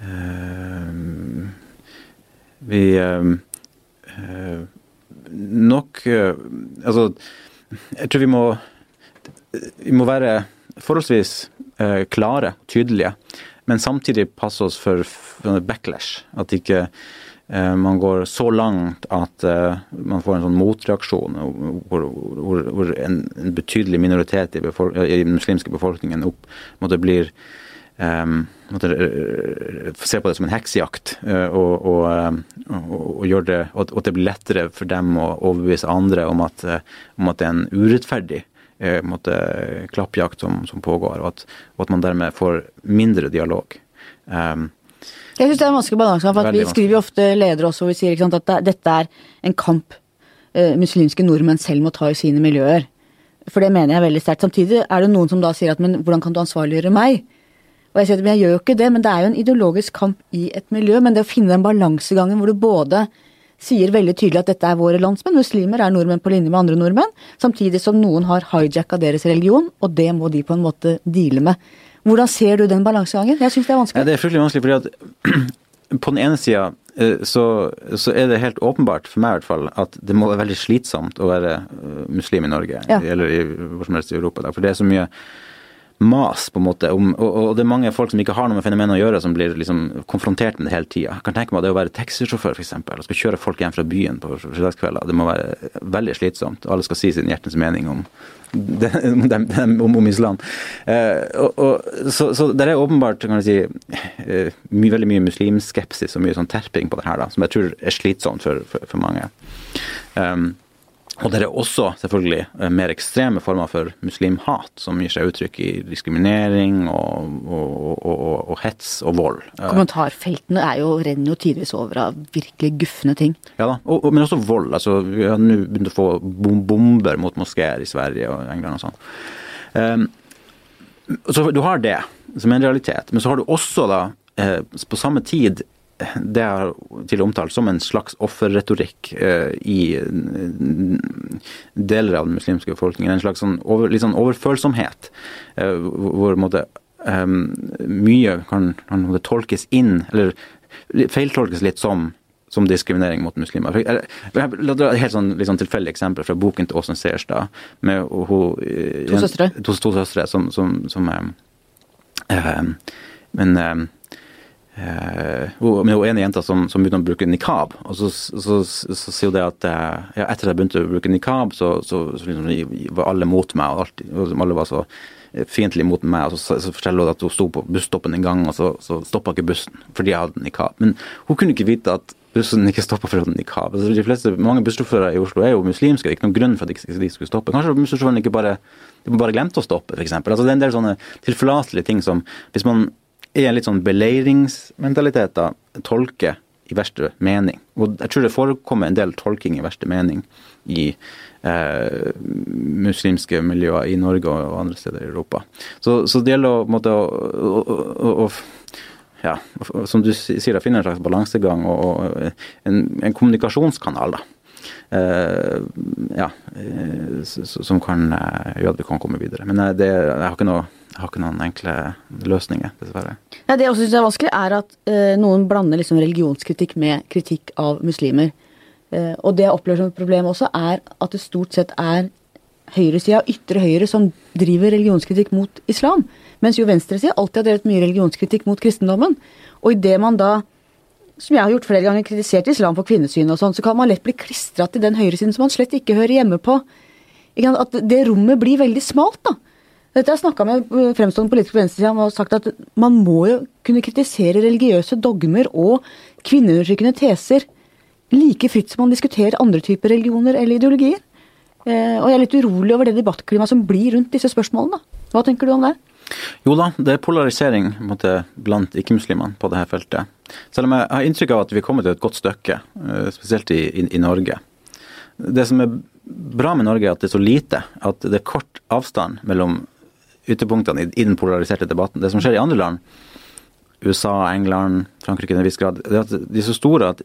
S2: uh, vi nok Altså, jeg tror vi må Vi må være forholdsvis klare, tydelige, men samtidig passe oss for, for backlash. At ikke Eh, man går så langt at uh, man får en sånn motreaksjon hvor, hvor, hvor en, en, betydelig minoritet i, i den muslimske befolkningen opp, måtte blir um, måtte, se på det som en heksejakt, og, og, og, og, det, og, at det blir lettere for dem å overbevise andre om at, om at det er en urettferdig måtte, klappjakt som, som pågår, og at, at, man dermed får mindre dialog. Um,
S1: jeg syns det er en vanskelig balanse. for Vi skriver jo ofte ledere også hvor vi sier sant, at dette er en kamp eh, muslimske nordmenn selv må ta i sine miljøer. For det mener jeg veldig sterkt. Samtidig er det noen som da sier at men hvordan kan du ansvarliggjøre meg? Og jeg sier at men jeg gjør jo ikke det, men det er jo en ideologisk kamp i et miljø. Men det å finne den balansegangen hvor du både sier veldig tydelig at dette er våre landsmenn, muslimer er nordmenn på linje med andre nordmenn, samtidig som noen har hijacka deres religion, og det må de på en måte deale med. Hvordan ser du den balansegangen? Jeg syns det er vanskelig.
S2: Ja, det er fryktelig vanskelig, fordi at på den ene sida eh, så, så, er det helt åpenbart, for meg i hvert fall, at det må være veldig slitsomt å være eh, muslim i Norge, ja. eller i, hvor som helst i Europa. For det er så mye mas, på en måte. Om, og, og, det er mange folk som ikke har noe med fenomenet å gjøre, som blir liksom konfrontert med det hele tida. Jeg kan tenke meg det å være taxisjåfør, f.eks., og skal kjøre folk hjem fra byen på fredagskvelder. Det må være veldig slitsomt. Alle skal si sin hjertens mening om, det, om, om, islam. Eh, og, og, så, så det er åpenbart kan jeg si, eh, my, veldig mye muslimskepsis og mye sånn terping på det her, da, som jeg tror er slitsomt for, for, for mange. Um, og det er også selvfølgelig eh, mer ekstreme former for muslimhat, som gir seg uttrykk i diskriminering og, og, og, og hets og vold.
S1: Kommentarfeltene er jo, renner jo tidvis over av virkelig gufne ting.
S2: Ja da, men også vold. altså Vi har nå begynt å få bomber mot moskeer i Sverige og England og sånn. Um, så du har det som en realitet, men så har du også da eh, på samme tid det er til omtalt som en slags offerretorikk eh, i deler av den muslimske befolkningen. En slags sånn over, litt sånn overfølsomhet, eh, hvor måte, eh, mye kan, kan måte, tolkes inn, eller feiltolkes litt som, som diskriminering mot muslimer. La meg dra et helt sånn, litt sånn tilfeldig eksempel fra boken til Åsen Seerstad, Med hun,
S1: to søstre.
S2: To, to søstre som, som, som eh, Men eh, hun ene jenta som, som, begynte å bruke nikab. og Så, så, så, så sier hun det at ja, etter at jeg begynte å bruke nikab, så, liksom, var alle mot meg. og alt, Alle var så fiendtlige mot meg. og Så, forteller hun at hun sto på busstoppen en gang, og så, så stoppa ikke bussen fordi jeg hadde nikab. Men hun kunne ikke vite at bussen ikke stoppa for å ha nikab. Altså, de fleste, mange bussjåfører i Oslo er jo muslimske, det er ikke noen grunn for at de skulle stoppe. Kanskje bussjåføren ikke bare, bare glemte å stoppe, f.eks. Altså, det er en del sånne tilforlatelige ting som Hvis man er en litt sånn beleiringsmentalitet, da, tolker i verste mening. Og jeg tror det forekommer en del tolking i verste mening i eh, muslimske miljøer i Norge og andre steder i Europa. Så, så det gjelder å, måtte, å, å, å ja, som du sier, finne en slags balansegang og, en, en kommunikasjonskanal. da. Eh, ja, uh, som kan uh, gjøre at vi kan komme videre. Men det, jeg, har ikke noe, har ikke noen enkle løsninger, dessverre.
S1: Ja, det jeg også syns er vanskelig, er at noen blander liksom religionskritikk med kritikk av muslimer. og det jeg opplever som et problem også, er at det stort sett er høyresida, ytre høyre, som driver religionskritikk mot islam. Mens jo venstresida alltid har drevet mye religionskritikk mot kristendommen. Og idet man da, som jeg har gjort flere ganger, kritisert islam for kvinnesyn og sånn, så kan man lett bli klistra til den høyresiden som man slett ikke hører hjemme på. At det rommet blir veldig smalt, da. Dette har jeg snakka med eh, fremstående politikere på venstresida om og sagt at man må jo kunne kritisere religiøse dogmer og kvinneundertrykkende teser like fritt som man diskuterer andre typer religioner eller ideologier. Eh, og jeg er litt urolig over det debattklimaet som blir rundt disse spørsmålene. Hva tenker du om det?
S2: Jo da, det er polarisering måte, blant ikke-muslimene på dette feltet. Selv om jeg har inntrykk av at vi er kommet til et godt stykke, eh, spesielt i, i, i, Norge. Det som er bra med Norge, er at det er så lite. At det er kort avstand mellom ytterpunktene i, i den polariserte debatten. Det som skjer i andre land, USA, England, Frankrike til en viss grad, det er at de er så store at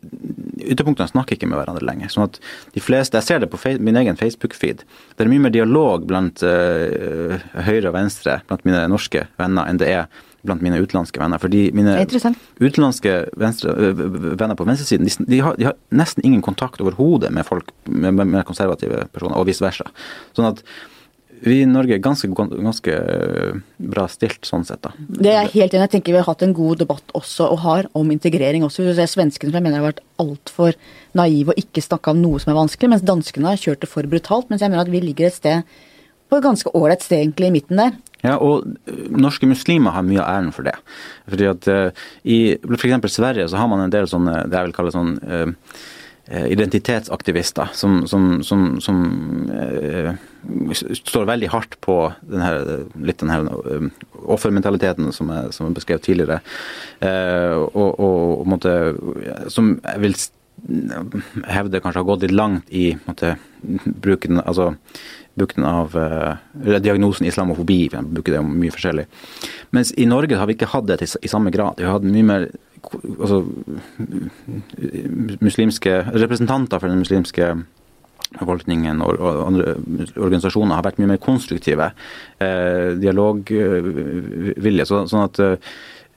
S2: ytterpunktene snakker ikke med hverandre lenger. sånn at de fleste, Jeg ser det på min egen Facebook-feed. Det er mye mer dialog blant uh, høyre og venstre blant mine norske venner enn det er blant mine utenlandske venner. Fordi mine utenlandske venstre, venner på venstresiden de, de, har, de, har, nesten ingen kontakt overhodet med folk med, med konservative personer, og vice versa. Sånn at vi i Norge er ganske, ganske eh, bra stilt sånn sett, da.
S1: Det er helt enig Jeg tenker vi har hatt en god debatt også, og har, om integrering også. Du ser Svenskene som jeg mener har vært altfor naive og ikke snakka om noe som er vanskelig, mens danskene har kjørt det for brutalt. Mens jeg mener at vi ligger et sted på et ganske ålreit sted egentlig i midten der.
S2: Ja, og eh, norske muslimer har mye av æren for det. Fordi at uh, i f.eks. Sverige så har man en del sånne, det jeg vil kalle sånn uh, identitetsaktivister som, som, som, som uh, står veldig hardt på den her, litt den um, offermentaliteten som er, som er beskrevet tidligere. Eh, og, og, måtte, som jeg vil hevde kanskje har gått litt langt i måtte, bruken, altså, bruken av uh, diagnosen islamofobi. Vi bruker det mye forskjellig. Mens i Norge har vi ikke hatt det til, i samme grad. Vi har hatt mye mer altså, muslimske representanter for den muslimske befolkningen og, andre organisasjoner har vært mye mer konstruktive. Eh, dialogvilje. Så, sånn at eh,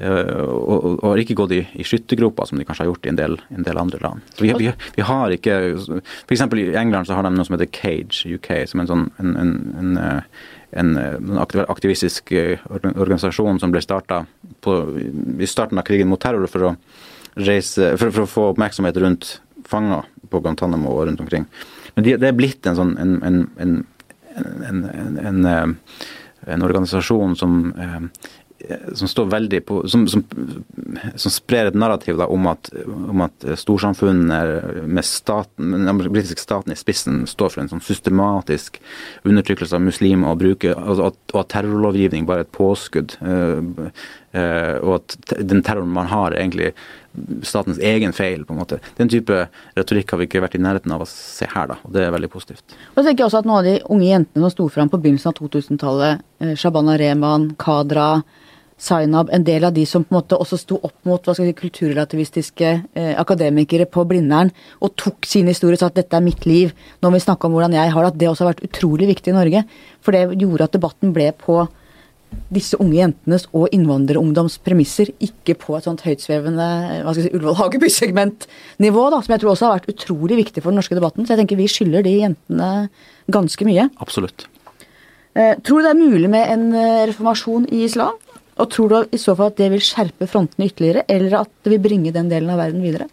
S2: og, har ikke gått i, i skyttergropa, som de kanskje har gjort i en del, en del andre land. Vi, vi, vi har ikke F.eks. i England så har de noe som heter Cage UK, som en sånn en, en, en, en aktivistisk eh, organisasjon som ble starta i starten av krigen mot terror for å, reise, for, for å få oppmerksomhet rundt fanger på Guantánamo og rundt omkring. Men det de er blitt en sånn en, en, en, en organisasjon som eh, som står veldig på Som, som, som sprer et narrativ da, om, at, om at storsamfunnet med staten, den britiske staten i spissen står for en sånn systematisk undertrykkelse av muslimer og, bruker, altså at, og at terrorlovgivning bare er et påskudd. Uh, uh, og at den terroren man har, er egentlig statens egen feil. på en måte. Den type retorikk har vi ikke vært i nærheten av å se her, da, og det er veldig positivt.
S1: Og så tenker jeg også at Noen av de unge jentene som sto fram på begynnelsen av 2000-tallet, eh, Shabana Rehman, Kadra, Zainab, en del av de som på en måte også sto opp mot hva skal si, kulturrelativistiske eh, akademikere på Blindern, og tok sin historie og sa at dette er mitt liv, nå må vi snakke om hvordan jeg har det, at det også har vært utrolig viktig i Norge. For det gjorde at debatten ble på disse unge jentenes og innvandrerungdoms premisser, ikke på et sånt høytsvevende hva skal jeg si, Ullevål Hageby-segmentnivå, da, som jeg tror også har vært utrolig viktig for den norske debatten. Så jeg tenker vi skylder de jentene ganske mye.
S2: Absolutt.
S1: Eh, tror du det er mulig med en eh, reformasjon i islam? Og tror du i så fall at det vil skjerpe frontene ytterligere, eller at det vil bringe den delen av verden videre?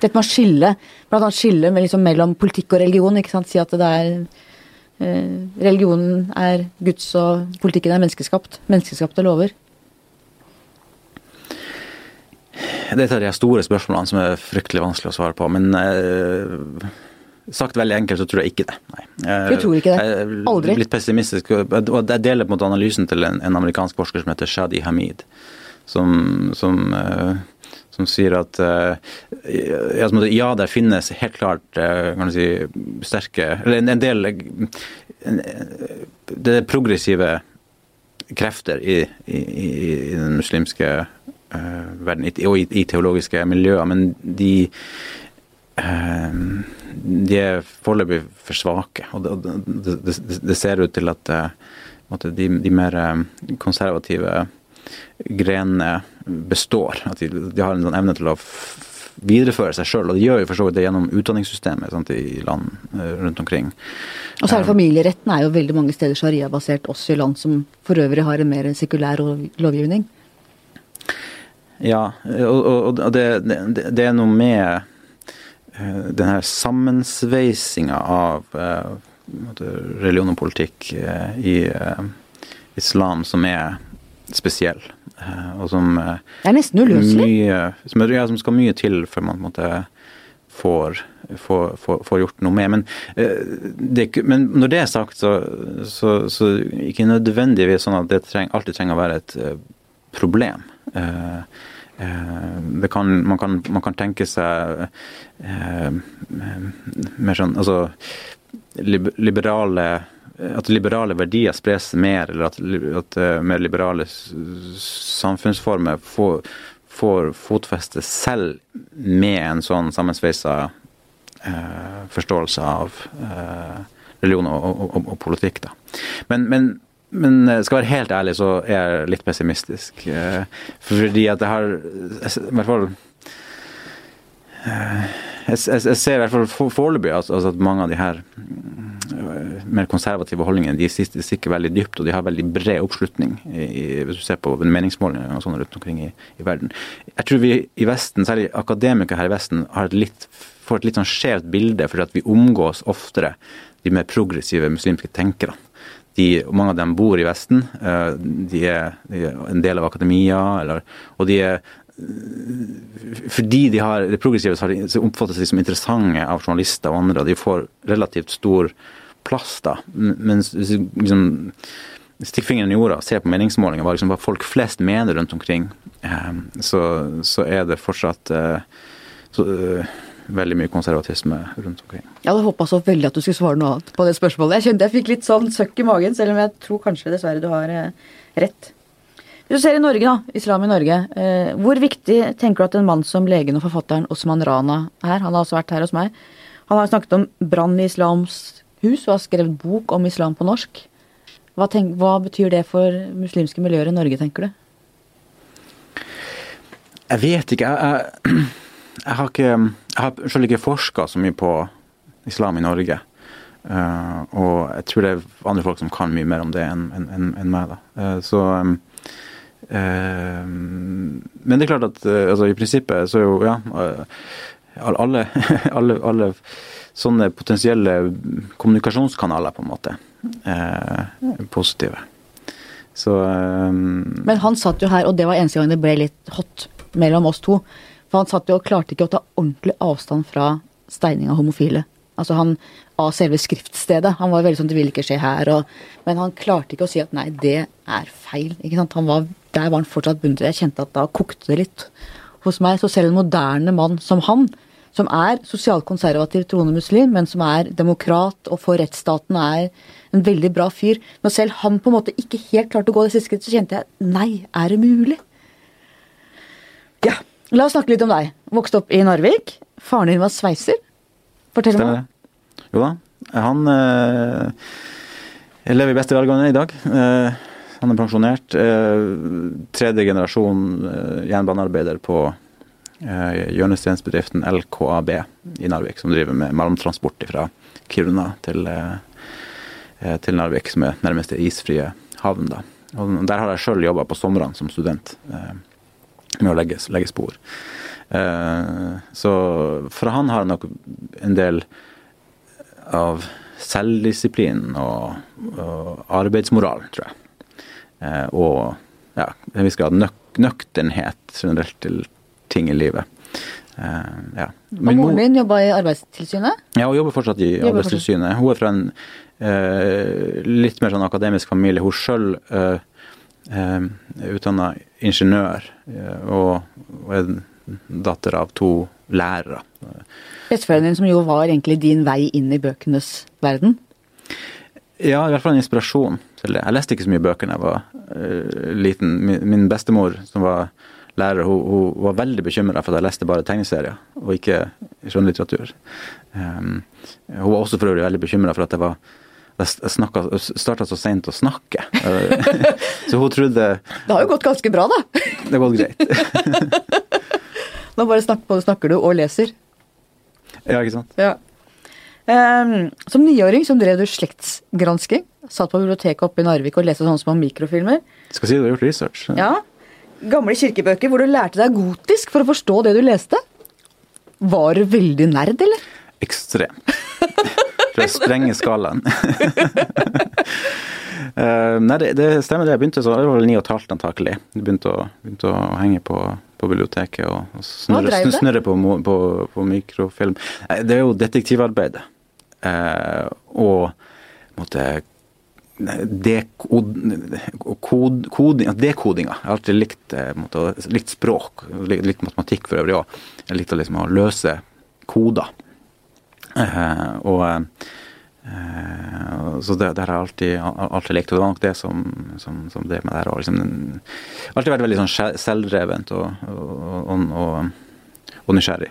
S1: Dette med å skille, blant annet skille liksom mellom politikk og religion. ikke sant? Si at det er eh, Religionen er Guds, og politikken er menneskeskapt. Menneskeskapte lover.
S2: Dette er de store spørsmålene som er fryktelig vanskelig å svare på. Men eh, sagt veldig enkelt så tror jeg ikke det. Nei.
S1: Du tror ikke det? Aldri?
S2: Jeg er litt pessimistisk. Og jeg deler på en måte analysen til en, en amerikansk forsker som heter Shadi Hamid. Som, som, eh, som sier at eh, ja, der finnes helt klart eh, kan du si, sterke Eller en, en del en, Det er progressive krefter i, i, i den muslimske verden, og i, i, teologiske miljøer, men de uh, de er foreløpig for svake. og Det, det, det ser ut til at uh, de, de, mer konservative grenene består. At de, de har en sånn evne til å videreføre seg sjøl. Og de gjør jo for så vidt det gjennom utdanningssystemet sant, i land rundt omkring.
S1: Og så er det familieretten er jo veldig mange steder sharia-basert, også i land som for øvrig har en mer sekulær lovgivning.
S2: Ja, og, og det, det, det, er noe med uh, den her sammensveisinga av uh, religion og politikk uh, i islam som er spesiell. og som
S1: Det er nesten uløselig?
S2: Som, ja, som skal mye til før man på en måte får, får, får, får gjort noe med. Men, det, men, når det er sagt, så, så, så ikke nødvendigvis sånn at det treng, alltid trenger å være et problem. Eh, kan, man, kan, man, kan, tenke seg eh, mer sånn Altså liberale at liberale verdier spres mer, eller at, at uh, mer liberale samfunnsformer får, får, fotfeste selv med en sånn sammensveisa eh, forståelse av eh, religion og, og, og, og politikk. Men, men men eh, skal være helt ærlig, så er jeg litt pessimistisk. Eh, fordi at jeg har I hvert fall eh, jeg, jeg, jeg ser i hvert fall foreløpig altså, at mange av de her mer konservative holdningene de stikker veldig dypt, og de har veldig bred oppslutning i, hvis du ser på meningsmålinger og sånn rundt omkring i, i, verden. Jeg tror vi i Vesten, særlig akademikere her i Vesten, et litt, får et litt sånn skjevt bilde fordi at vi omgås oftere de mer progressive muslimske tenkerne. De, mange av dem bor i Vesten. Eh, de er, de er en del av akademia. Eller, og de er fordi de har det progressive, de oppfattes de som interessante av journalister og andre, og de får relativt stor plass da. Mens liksom Stikk fingeren i jorda ser på meningsmålinger, liksom, hva folk flest mener rundt omkring, eh, så, så er det fortsatt eh, så, veldig mye konservatisme rundt omkring.
S1: Jeg hadde håpa så veldig at du skulle svare noe annet på det spørsmålet. Jeg kjente jeg fikk litt sånn søkk i magen, selv om jeg tror kanskje dessverre du har eh, rett. Hvis du ser i Norge, da, islam i Norge, eh, hvor viktig tenker du at en mann som legen og forfatteren Osman Rana er? Han har også vært her hos meg. Han har snakket om brann i islams hus og har skrevet bok om islam på norsk. Hva, tenk, hva betyr det for muslimske miljøer i Norge, tenker du?
S2: Jeg vet ikke. Jeg, jeg, jeg har ikke jeg har selv ikke forska så mye på islam i Norge. Uh, og jeg tror det er andre folk som kan mye mer om det enn en, en, en meg. Uh, så um, uh, Men det er klart at altså, i prinsippet så er jo ja alle, alle, alle, sånne potensielle kommunikasjonskanaler på en måte positive. Så um,
S1: Men han satt jo her, og det var eneste gang det ble litt hot mellom oss to. For han satt jo og klarte ikke å ta ordentlig avstand fra steining av homofile. Altså han av selve skriftstedet. Han var veldig sånn 'det vil ikke skje her', og, Men han klarte ikke å si at nei, det er feil. ikke sant? Han var, der var han fortsatt bundet. Jeg kjente at da kokte det litt hos meg. Så selv en moderne mann som han, som er sosialkonservativ troende muslim, men som er demokrat og for rettsstaten er en veldig bra fyr Når selv han på en måte ikke helt klarte å gå det siste skrittet, så kjente jeg nei, er det mulig? Ja. La oss snakke litt om deg. Vokste opp i Narvik. Faren din var sveiser. Fortell meg.
S2: det. Jo da. Han øh, lever i beste velgående i dag. Uh, han er pensjonert. Uh, tredje generasjon uh, jernbanearbeider på hjørnesteinsbedriften LKAB i Narvik, som driver med malmtransport fra Kiruna til, til Narvik, som er nærmeste isfrie havn. da. Og Der har jeg sjøl jobba på somrene som student eh, med å legge, legge spor. Eh, så fra han har jeg nok en del av selvdisiplin og, og arbeidsmoral, tror jeg. Eh, og ja, en viss grad nøk, nøkternhet generelt til ting i livet. Eh, ja.
S1: Og moren din jobba i Arbeidstilsynet?
S2: Ja, hun jobber fortsatt i
S1: Jobber
S2: Arbeidstilsynet. Hun er fra en eh, litt mer sånn akademisk familie. Hun sjøl eh, eh, utdanna ingeniør og, og er datter av to lærere.
S1: Bestefaren din som jo var egentlig din vei inn i bøkenes verden?
S2: Ja, i hvert fall en inspirasjon til det. Jeg leste ikke så mye bøker da jeg var uh, liten. Min, min bestemor, som var lærer, hun, hun var veldig bekymra for at jeg leste bare tegneserier, og ikke skjønnlitteratur. Um, hun var også for øvrig veldig bekymra for at jeg var jeg starta så seint å snakke. så hun trodde
S1: Det har jo gått ganske bra, da.
S2: Det har gått greit.
S1: Nå bare snakker, både snakker du og leser.
S2: Ja, ikke sant.
S1: Ja. Um, som niåring så drev du slektsgransking. Satt på biblioteket oppe i Narvik og leste sånne små mikrofilmer.
S2: Skal si du har gjort research.
S1: Ja. Gamle kirkebøker hvor du lærte deg gotisk for å forstå det du leste. Var du veldig nerd, eller?
S2: Ekstremt. For å sprenge skalaen. uh, nei, det, det, stemmer det. Jeg begynte så, det var vel ni og et halvt antakelig. Jeg begynte å, begynte å henge på, på biblioteket og, og snurre, snurre på, på, på, mikrofilm. Det er jo detektivarbeidet. Uh, og måtte dekodinga. Jeg har alltid likt, eh, måtte, likt språk, likt matematikk for øvrig òg. Jeg likte liksom å løse koder. Uh, og uh, Så det, det har jeg alltid, alltid likt. Og det var nok det som, som, som drev meg der Og Liksom, alltid vært veldig sånn selvdrevent og, og, og, og, nysgjerrig.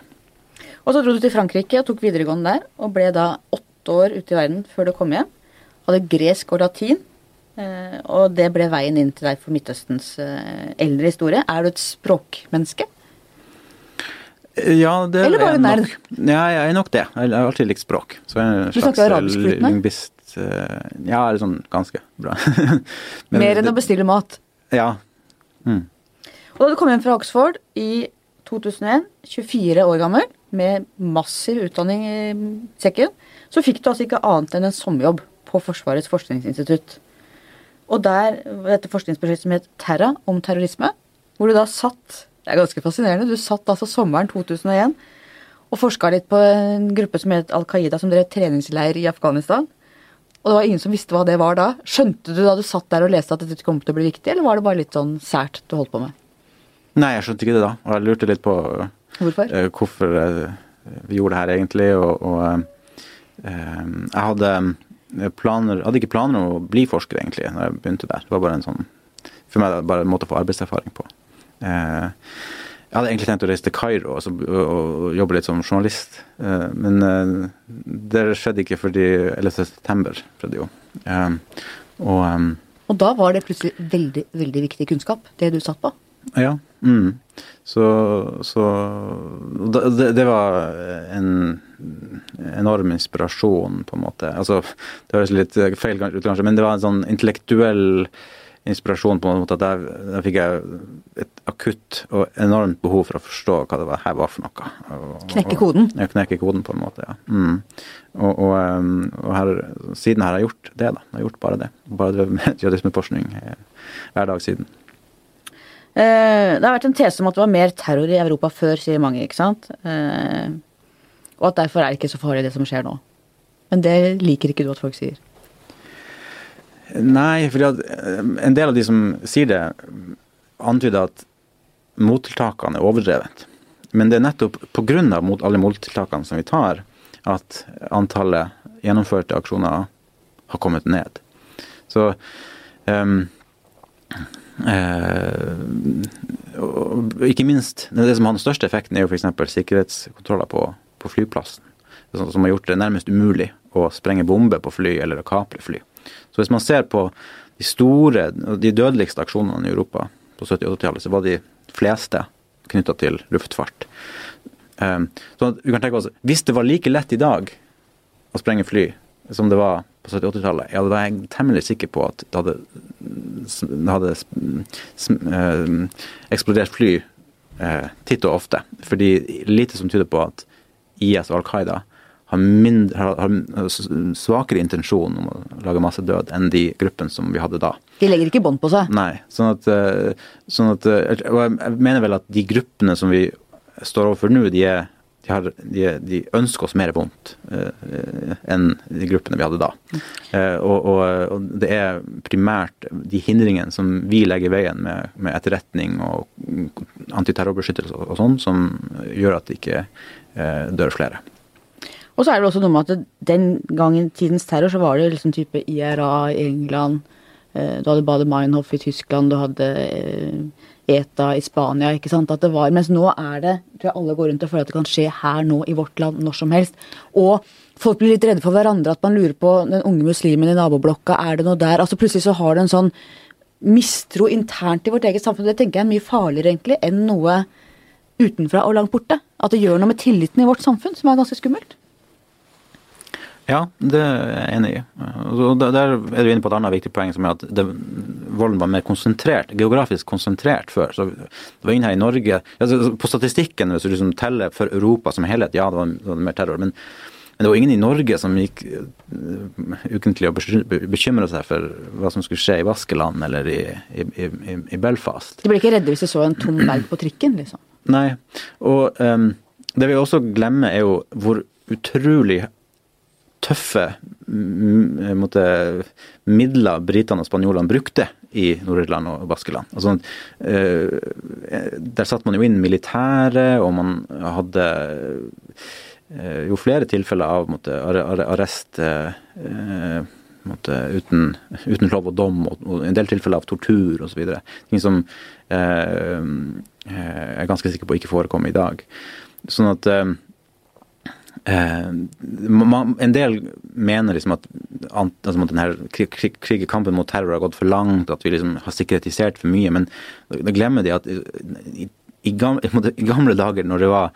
S1: Og så dro du til Frankrike og tok videregående der, og ble da åtte år ute i verden før du kom hjem. Hadde gresk og latin. Uh, og det ble veien inn til deg for Midtøstens eldre historie. Er du et språkmenneske?
S2: Ja, det
S1: Eller bare nerd?
S2: Ja, jeg er nok det. Jeg har alltid likt språk. Så jeg er en
S1: du snakker arabisk flytende?
S2: Lingvist. Eh, ja, er sånn ganske bra.
S1: Men, Mer enn å bestille mat?
S2: Ja. Mm.
S1: Og da du kom hjem fra Oxford i 2001, 24 år gammel, med massiv utdanning i sekken, så fikk du altså ikke annet enn en sommerjobb på Forsvarets forskningsinstitutt. Og der, dette forskningsprosjektet som het Terra, om terrorisme, hvor du da satt det er ganske fascinerende. Du satt altså sommeren 2001 og forska litt på en gruppe som het Al Qaida, som drev treningsleir i Afghanistan. Og det var ingen som visste hva det var da. Skjønte du da du satt der og leste at dette kom til å bli viktig, eller var det bare litt sånn sært du holdt på med?
S2: Nei, jeg skjønte ikke det da. Og jeg lurte litt på
S1: hvorfor,
S2: uh, hvorfor uh, vi gjorde det her egentlig. Og, og uh, jeg hadde planer hadde ikke planer om å bli forsker, egentlig, når jeg begynte der. Det var bare en sånn For meg bare en måte å få arbeidserfaring på. Eh, jeg hadde egentlig tenkt å reise til Kairo og, og, jobbe litt som journalist, eh, men eh, det skjedde ikke fordi 11. september skjedde jo. Og,
S1: og da var det plutselig veldig, veldig viktig kunnskap, det du satt på?
S2: Ja. Mm. Så, så det, det, var en enorm inspirasjon, på en måte. Altså, det høres litt feil ut, kanskje, men det var en sånn intellektuell inspirasjon på en måte at der, der fikk jeg et akutt og enormt behov for å forstå hva det her var for noe.
S1: Og, knekke koden?
S2: Ja, knekke koden på en måte, ja. Mm. Og, og, og her, siden har jeg gjort det, da. Jeg har gjort bare det. Bare drevet med jødismeforskning hver dag siden.
S1: Eh, det har vært en tese om at det var mer terror i Europa før, sier mange, ikke sant. Eh, og at derfor er det ikke så farlig det som skjer nå. Men det liker ikke du at folk sier.
S2: Nei, for eh, en del av de som sier det, antyder at mottiltakene er overdrevet. Men det er nettopp pga. Mot alle mottiltakene som vi tar, at antallet gjennomførte aksjoner har kommet ned. Så um, uh, Ikke minst, det som har den største effekten, er jo f.eks. sikkerhetskontroller på, på flyplassen. Som har gjort det nærmest umulig å sprenge bomber på fly eller å kapre fly. Så hvis man ser på de store, de dødeligste aksjonene i Europa på 70- og 80-tallet, så var de fleste knytta til luftfart. Sånn så vi kan tenke oss, Hvis det var like lett i dag å sprenge fly som det var på 70-80-tallet, ja, da er jeg temmelig sikker på at det hadde, det hadde eh, eksplodert fly eh, titt og ofte. Fordi lite som tyder på at IS og Al Qaida har, mindre, har, har, svakere intensjon om å lage masse død enn de gruppene som vi hadde da.
S1: De legger ikke bånd på seg?
S2: Nei. Sånn at, eh, sånn at, og jeg mener vel at de gruppene som vi står overfor nå, de er de, har, de, de, ønsker oss mer vondt uh, enn de gruppene vi hadde da. Uh, og, og, og, det er primært de hindringene som vi legger i veien med, med etterretning og antiterrorbeskyttelse og, og, sånn, som gjør at det ikke uh, dør flere.
S1: Og så er det også noe med at den gangen tidens terror, så var det liksom type IRA i England, du hadde Bade Meinhof i Tyskland, du hadde ETA i Spania. ikke sant, at det var, Mens nå er det tror jeg alle går rundt og føler at det kan skje her nå i vårt land når som helst. Og folk blir litt redde for hverandre, at man lurer på den unge muslimen i naboblokka, er det noe der? altså Plutselig så har du en sånn mistro internt i vårt eget samfunn. Det tenker jeg er mye farligere egentlig enn noe utenfra og langt borte. At det gjør noe med tilliten i vårt samfunn, som er ganske skummelt.
S2: Ja, det er jeg enig i. Og der er du inne på et annet viktig poeng, som er at det, volden var mer konsentrert, geografisk konsentrert før. Så det var ingen her i Norge altså På statistikken, hvis du liksom teller for Europa som helhet, ja, det var, det var mer terror. Men, men, det var ingen i Norge som gikk uh, ukentlig og bekymra seg for hva som skulle skje i Vaskeland eller i, i, i, i Belfast.
S1: De ble ikke redde hvis de så en tom bag på trikken, liksom?
S2: Nei. Og um, det vi også glemmer, er jo hvor utrolig tøffe måtte, midler britene og spanjolene brukte i Nord-Irland og Baskeland. Altså, eh, der satte man jo inn militære, og man hadde eh, jo flere tilfeller av måtte, arrest eh, måtte, uten, uten, lov og dom, og, en del tilfeller av tortur osv. Ting som eh, jeg er ganske sikker på ikke forekommer i dag. Sånn at eh, Eh, en del mener liksom at, altså at denne krig, krig, kampen mot terror har gått for langt, at vi liksom har sikkerhetisert for mye. Men da glemmer de at i, i, gamle, i gamle, dager, når det var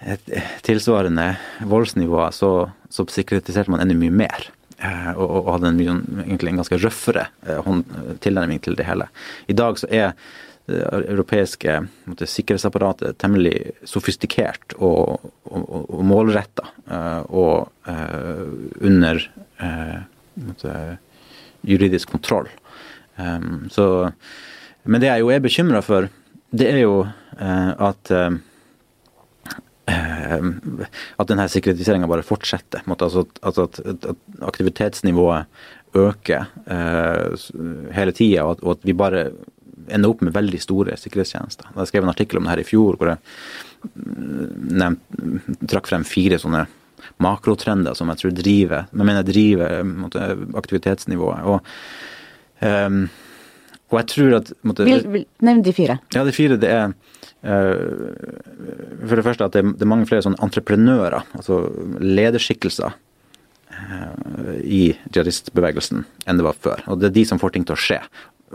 S2: et tilsvarende voldsnivå, så, så sikkerhetiserte man enda mye mer. Eh, og, og, hadde en, mye, sånn, egentlig en ganske røffere eh, tilnærming til det hele. I dag så er europeiske måtte, sikkerhetsapparatet temmelig sofistikert og, og, og målretta. Og uh, under uh, måtte, juridisk kontroll. Så, men det jeg jo er bekymra for, det er jo at at denne sikkerhetiseringa bare fortsetter. Altså at, at, at, aktivitetsnivået øker hele tida, og, og at vi bare ender opp med veldig store sikkerhetstjenester. Jeg skrev en artikkel om det her i fjor hvor jeg mm, nevnt, trakk frem fire sånne makrotrender som jeg tror driver jeg mener driver måtte, aktivitetsnivået. Og, um, og jeg tror at måtte,
S1: vil, vil, Nevn de fire.
S2: Ja, de fire det er uh, For det første at det, det er mange flere sånne entreprenører, altså lederskikkelser uh, i jihadistbevegelsen enn det var før. Og det er de som får ting til å skje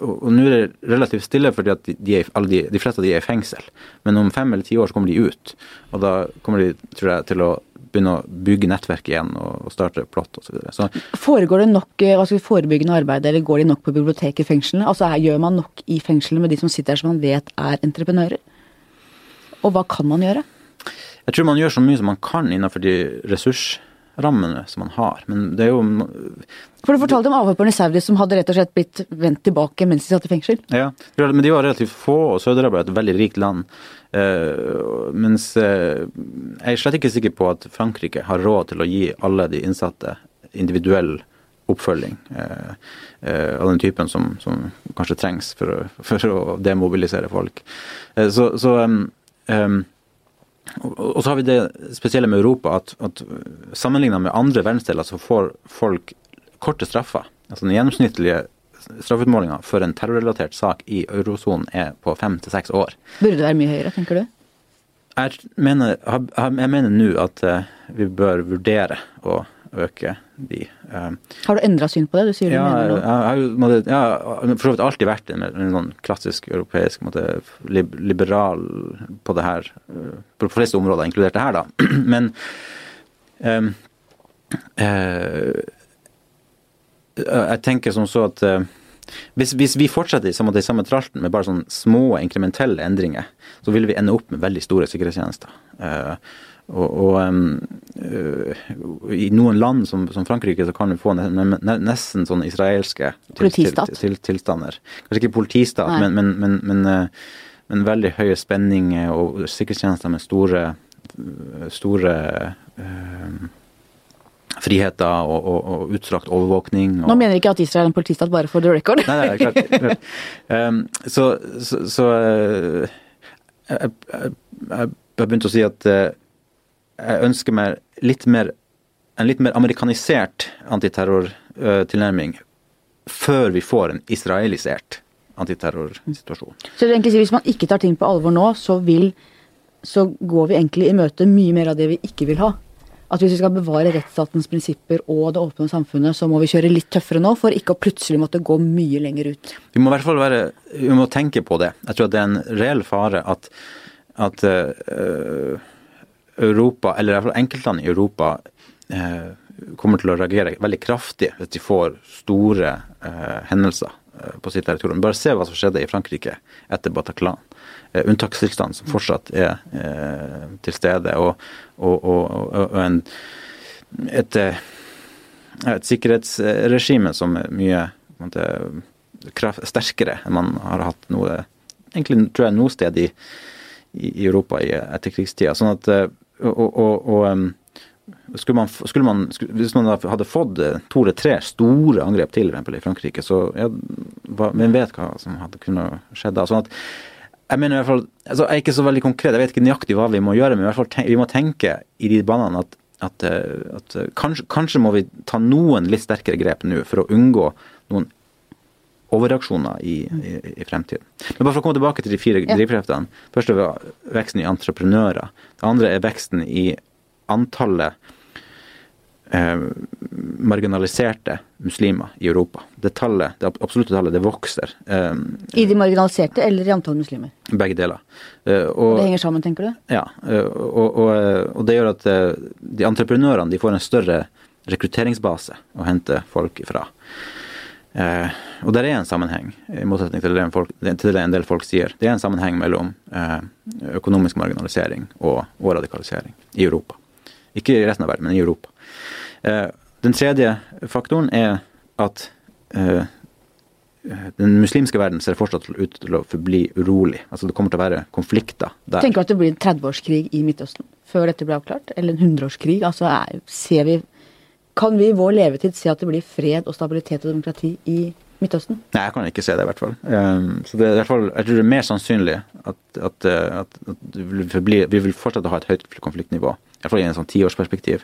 S2: og nå er det relativt stille fordi at de, er, de, de, fleste av de er i fengsel. Men om fem eller ti år så kommer de ut. Og da kommer de tror jeg, til å begynne å bygge nettverk igjen og, starte plott osv.
S1: Foregår det nok altså, forebyggende arbeid, eller går de nok på biblioteket i fengslene? Altså Gjør man nok i fengslene med de som sitter der som man vet er entreprenører? Og hva kan man gjøre?
S2: Jeg tror man gjør så mye som man kan innenfor de ressurs rammene som man har. Men det er jo
S1: For Du fortalte om avhopperne i Saudi som hadde rett og slett blitt vendt tilbake mens de satt i fengsel?
S2: Ja, men de var relativt få, og Saudi-Arabia er et veldig rikt land. Uh, mens uh, jeg er slett ikke sikker på at Frankrike har råd til å gi alle de innsatte individuell oppfølging uh, av den typen som, som kanskje trengs for å, for å demobilisere folk. så, så um, um, og så har vi det spesielle med Europa at, at sammenlignet med andre verdensdeler så får folk korte straffer. Altså Den gjennomsnittlige straffeutmålinga for en terrorrelatert sak i eurosonen er på fem til seks år.
S1: Burde det være mye høyere, tenker du?
S2: Jeg mener, jeg mener nå at eh, vi bør vurdere å øke de.
S1: Eh, har du endra syn på det? Du sier
S2: ja,
S1: du mener
S2: noe. Jeg, har for så vidt alltid vært en, en sånn klassisk europeisk måte, liberal på det her, eh, på de fleste områder, inkludert det her, da. Men um, uh, Jeg tenker som så at uh, hvis, hvis, vi fortsetter i samme, i samme tralten med bare sånne små inkrementelle endringer, så vil vi ende opp med veldig store sikkerhetstjenester. Uh, og, og uh, I noen land som, som, Frankrike så kan du få nesten sånne israelske
S1: til, til,
S2: til, tilstander. Kanskje ikke politistat, men, men, men, men, uh, men veldig høye spenninger og sikkerhetstjenester med store, store friheter og, og, og, utstrakt overvåkning. Og...
S1: Nå mener jeg ikke at Israel er en politistat, bare for the record.
S2: nei, nei, klart. klart. Um, så, så, så uh, jeg, jeg, jeg begynte å si at uh, jeg ønsker meg litt mer, en litt mer amerikanisert antiterrortilnærming uh, før vi får en israelisert antiterrorsituasjon.
S1: Så egentlig hvis man ikke tar ting på alvor nå, så, vil, så går vi egentlig i møte mye mer av det vi ikke vil ha? at hvis vi skal bevare rettsstatens prinsipper og det åpne samfunnet, så må vi kjøre litt tøffere nå, for ikke å plutselig måtte gå mye lenger ut.
S2: Vi må i hvert fall være, vi må tenke på det. Jeg tror det er en reell fare at, at uh, Europa, eller i hvert fall enkeltland i Europa, eh, kommer til å reagere veldig kraftig hvis de får store eh, hendelser på sitt territorium. Bare se hva som skjedde i Frankrike etter Bataclan. Eh, unntakstilstand som fortsatt er eh, til stede. Og, og, og, og en, et, eh, et, sikkerhetsregime som er mye måte, kraft, sterkere enn man har hatt noe Egentlig tror jeg noe sted i, i Europa i etterkrigstida. Sånn at og, skulle man, skulle man, hvis man hadde fått to eller tre store angrep til i Frankrike, så ja, hvem vet hva som hadde kunnet skjedd da. Sånn at jeg mener i hvert fall, altså jeg er ikke så veldig konkret, jeg vet ikke nøyaktig hva vi må gjøre, men i hvert fall tenk, vi må tenke i de banene at, at, eh, at eh, kanskje, kanskje, må vi ta noen litt sterkere grep nå for å unngå noen overreaksjoner i, i, i, fremtiden. Men bare for å komme tilbake til de fire ja. drivkreftene. Først er det veksten i entreprenører. Det andre er veksten i antallet eh, marginaliserte muslimer i Europa. Det tallet, det absolutte tallet, det vokser. Eh,
S1: I de marginaliserte eller i antall muslimer?
S2: Begge deler.
S1: Eh, og, det henger sammen, tenker du?
S2: Ja. Eh, og, og, og, det gjør at eh, de entreprenørene de får en større rekrutteringsbase å hente folk ifra. Eh, og der er en sammenheng, i motsetning til det, folk, til det, en del folk sier. Det er en sammenheng mellom eh, økonomisk marginalisering og, og radikalisering i Europa. Ikke i resten av verden, men i Europa. Eh, den tredje faktoren er at eh, den muslimske verden ser fortsatt ut til å forbli urolig. Altså Det kommer til å være konflikter der.
S1: Tenker du at det blir en 30-årskrig i Midtøsten før dette blir avklart? Eller en 100-årskrig? Altså er, ser vi Kan vi i vår levetid se at det blir fred og stabilitet og demokrati i Midtøsten?
S2: Nei, jeg kan ikke se det, i hvert fall. Um, så det er i hvert fall, Jeg tror det er mer sannsynlig at, at, at, at vi, vil fortsette å ha et høyt konfliktnivå. I hvert fall i en sånn tiårsperspektiv.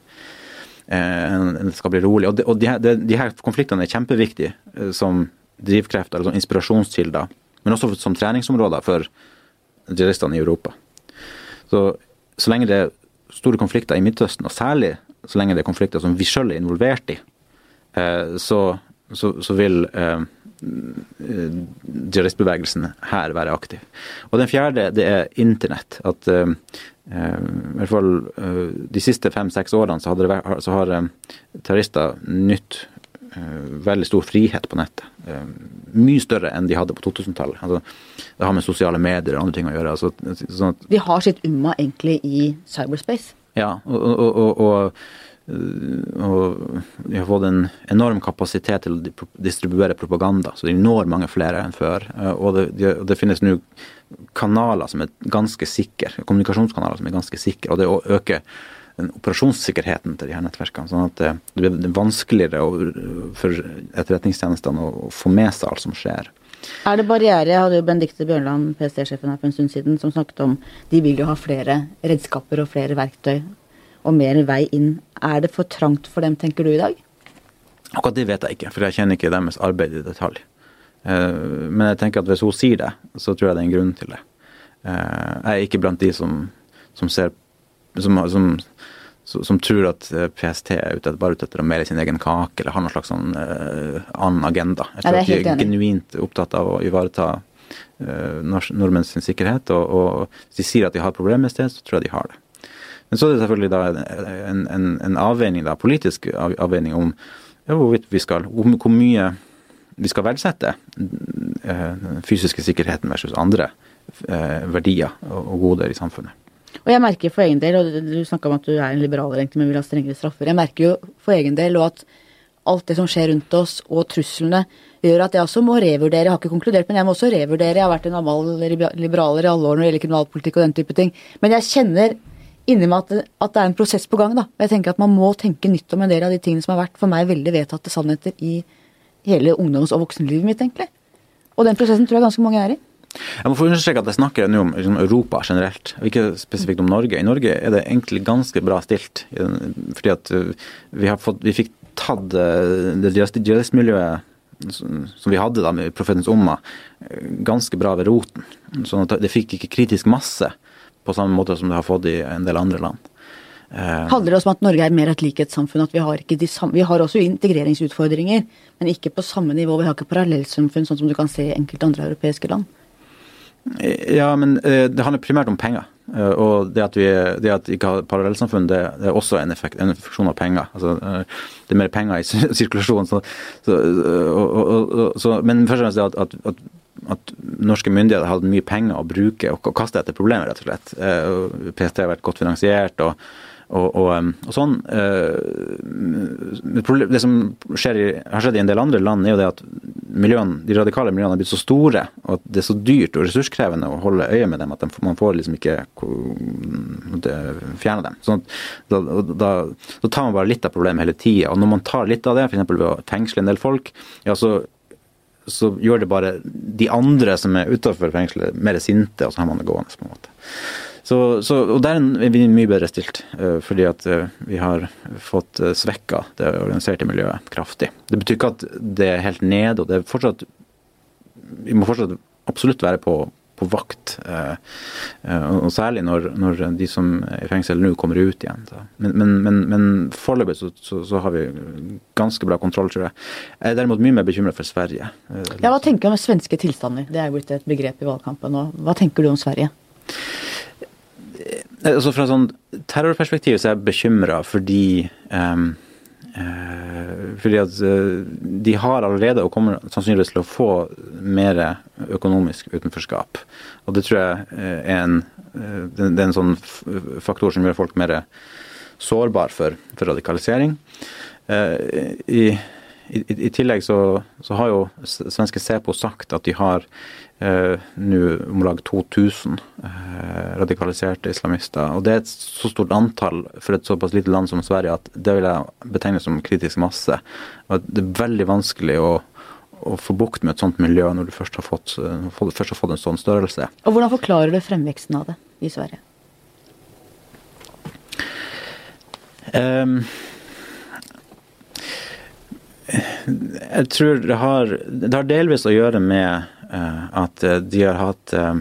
S2: Eh, det skal bli rolig. Og, de, og de, de, de, her konfliktene er kjempeviktige eh, som drivkrefter som inspirasjonskilder, men også som treningsområder for jihadistene i Europa. Så, så lenge det er store konflikter i Midtøsten, og særlig så lenge det er konflikter som vi sjøl er involvert i, eh, så, så, så vil jihadistbevegelsen her være aktiv. Og den fjerde, det er internett. At Eh, I hvert fall eh, de siste fem-seks årene så, det, så har eh, terrorister nytt veldig stor frihet på nettet. Mye større enn de hadde på 2000-tallet. Altså, det har med sosiale medier og andre ting å gjøre. Altså,
S1: sånn de har sitt umma egentlig i cyberspace?
S2: Ja, og, og, og, og de har fått en enorm kapasitet til å distribuere propaganda, så de når mange flere enn før. Og det, de, det finnes nå kanaler som er ganske sikre, kommunikasjonskanaler som er ganske sikre. Og det å øke den operasjonssikkerheten til de her nettverkene. sånn at det, det blir vanskeligere for etterretningstjenestene å få med seg alt som skjer.
S1: Er det barriere? Jeg hadde jo Benedicte Bjørnland, PST-sjefen her for en stund siden, som snakket om de vil jo ha flere redskaper og flere verktøy og mer vei inn. Er det for trangt for dem, tenker du i dag?
S2: Akkurat det vet jeg ikke, for jeg kjenner ikke deres arbeid i detalj. Eh, men jeg tenker at hvis hun sier det, så tror jeg det er en grunn til det. Eh, jeg er ikke blant de som, som ser som, som, som, tror at eh, PST er ute, bare ute etter å mele sin egen kake eller har noen slags sånn, uh, annen agenda. Jeg tror ja, at de er genuint opptatt av å ivareta uh, nordmenns sikkerhet. Og, og, hvis de sier at de har problemer et sted, så tror jeg de har det. Men så er det selvfølgelig da en, en, en avveining, da, politisk avveining om ja, hvorvidt vi skal, hvor, hvor mye vi skal verdsette den fysiske sikkerheten versus andre verdier og goder i samfunnet.
S1: Og jeg merker for egen del, og du snakka om at du er en liberaler egentlig, men vil ha strengere straffer. Jeg merker jo for egen del og at alt det som skjer rundt oss, og truslene, gjør at jeg også må revurdere. Jeg har ikke konkludert, men jeg må også revurdere. Jeg har vært en normal liberaler i alle år når det gjelder kriminalpolitikk og den type ting. Men jeg kjenner inni meg at, at, det er en prosess på gang, da. Jeg tenker at man må tenke nytt om en del av de tingene som har vært for meg veldig vedtatte sannheter i hele ungdoms- og voksenlivet mitt, egentlig. Og den prosessen tror jeg ganske mange er i.
S2: Jeg må få understreke at jeg snakker nå om liksom, Europa generelt, og ikke spesifikt om Norge. I Norge er det egentlig ganske bra stilt. fordi at uh, vi, fått, vi fikk tatt uh, det jihadistmiljøet som vi hadde da med profetens omma, uh, ganske bra ved roten. Sånn at det fikk ikke kritisk masse på samme måte som det har fått i en del andre land.
S1: Handler det også om at Norge er mer et likhetssamfunn? At vi har, ikke de samme, vi har også integreringsutfordringer, men ikke på samme nivå. Vi har ikke parallellsamfunn, sånn som du kan se i enkelte andre europeiske land.
S2: Ja, men eh, det handler primært om penger. Eh, og det at vi, det at vi ikke har parallellsamfunn, det, er også en, effekt, en funksjon av penger. Altså, eh, det er mer penger i sirkulasjon. Så, så, og, og, så, men først og fremst det at, at, at, norske myndigheter har hatt mye penger å bruke og kaste etter problemer, rett og slett. PST har vært godt finansiert. og og, og, og, sånn. Det som skjer i, har skjedd i en del andre land, er jo det at miljøen, de radikale miljøene har blitt så store, og at det er så dyrt og ressurskrevende å holde øye med dem at man får liksom ikke fjerne dem. Sånn da, da, da, tar man bare litt av problemet hele tida. Og når man tar litt av det, f.eks. ved å fengsle en del folk, ja, så, så gjør det bare de andre som er utafor fengselet, mer sinte, og så har man det gående, på en måte. Så, så, og der er vi mye bedre stilt, uh, fordi at uh, vi har fått uh, svekka det organiserte miljøet kraftig. Det betyr ikke at det er helt nede, og det er fortsatt Vi må fortsatt absolutt være på, på vakt. og særlig når, når, de som er i fengsel nå, kommer ut igjen. Men, men, men, men foreløpig så, så, så, har vi ganske bra kontroll, tror jeg. Jeg er derimot mye mer bekymra for Sverige.
S1: Ja, Hva tenker du om svenske tilstander? Det er blitt et begrep i valgkampen nå. Hva tenker du om Sverige?
S2: Altså Fra sånn terrorperspektiv så er jeg bekymra fordi um, uh, fordi at uh, de har allerede, og kommer sannsynligvis til å få, mer økonomisk utenforskap. Og det tror jeg uh, er en, det, er en sånn faktor som gjør folk mer sårbar for, for radikalisering. I, i, I, tillegg så, så, har jo svenske SEPO sagt at de har eh, nå om lag 2000 eh, radikaliserte islamister. Og det er et så stort antall for et såpass lite land som Sverige at det vil jeg betegne som kritisk masse. Og det er veldig vanskelig å, å få bukt med et sånt miljø når du først har, fått, først har fått en sånn størrelse.
S1: Og Hvordan forklarer du fremveksten av det i Sverige? Um,
S2: jeg tror det har, det har delvis å gjøre med uh, at eh, de har hatt uh,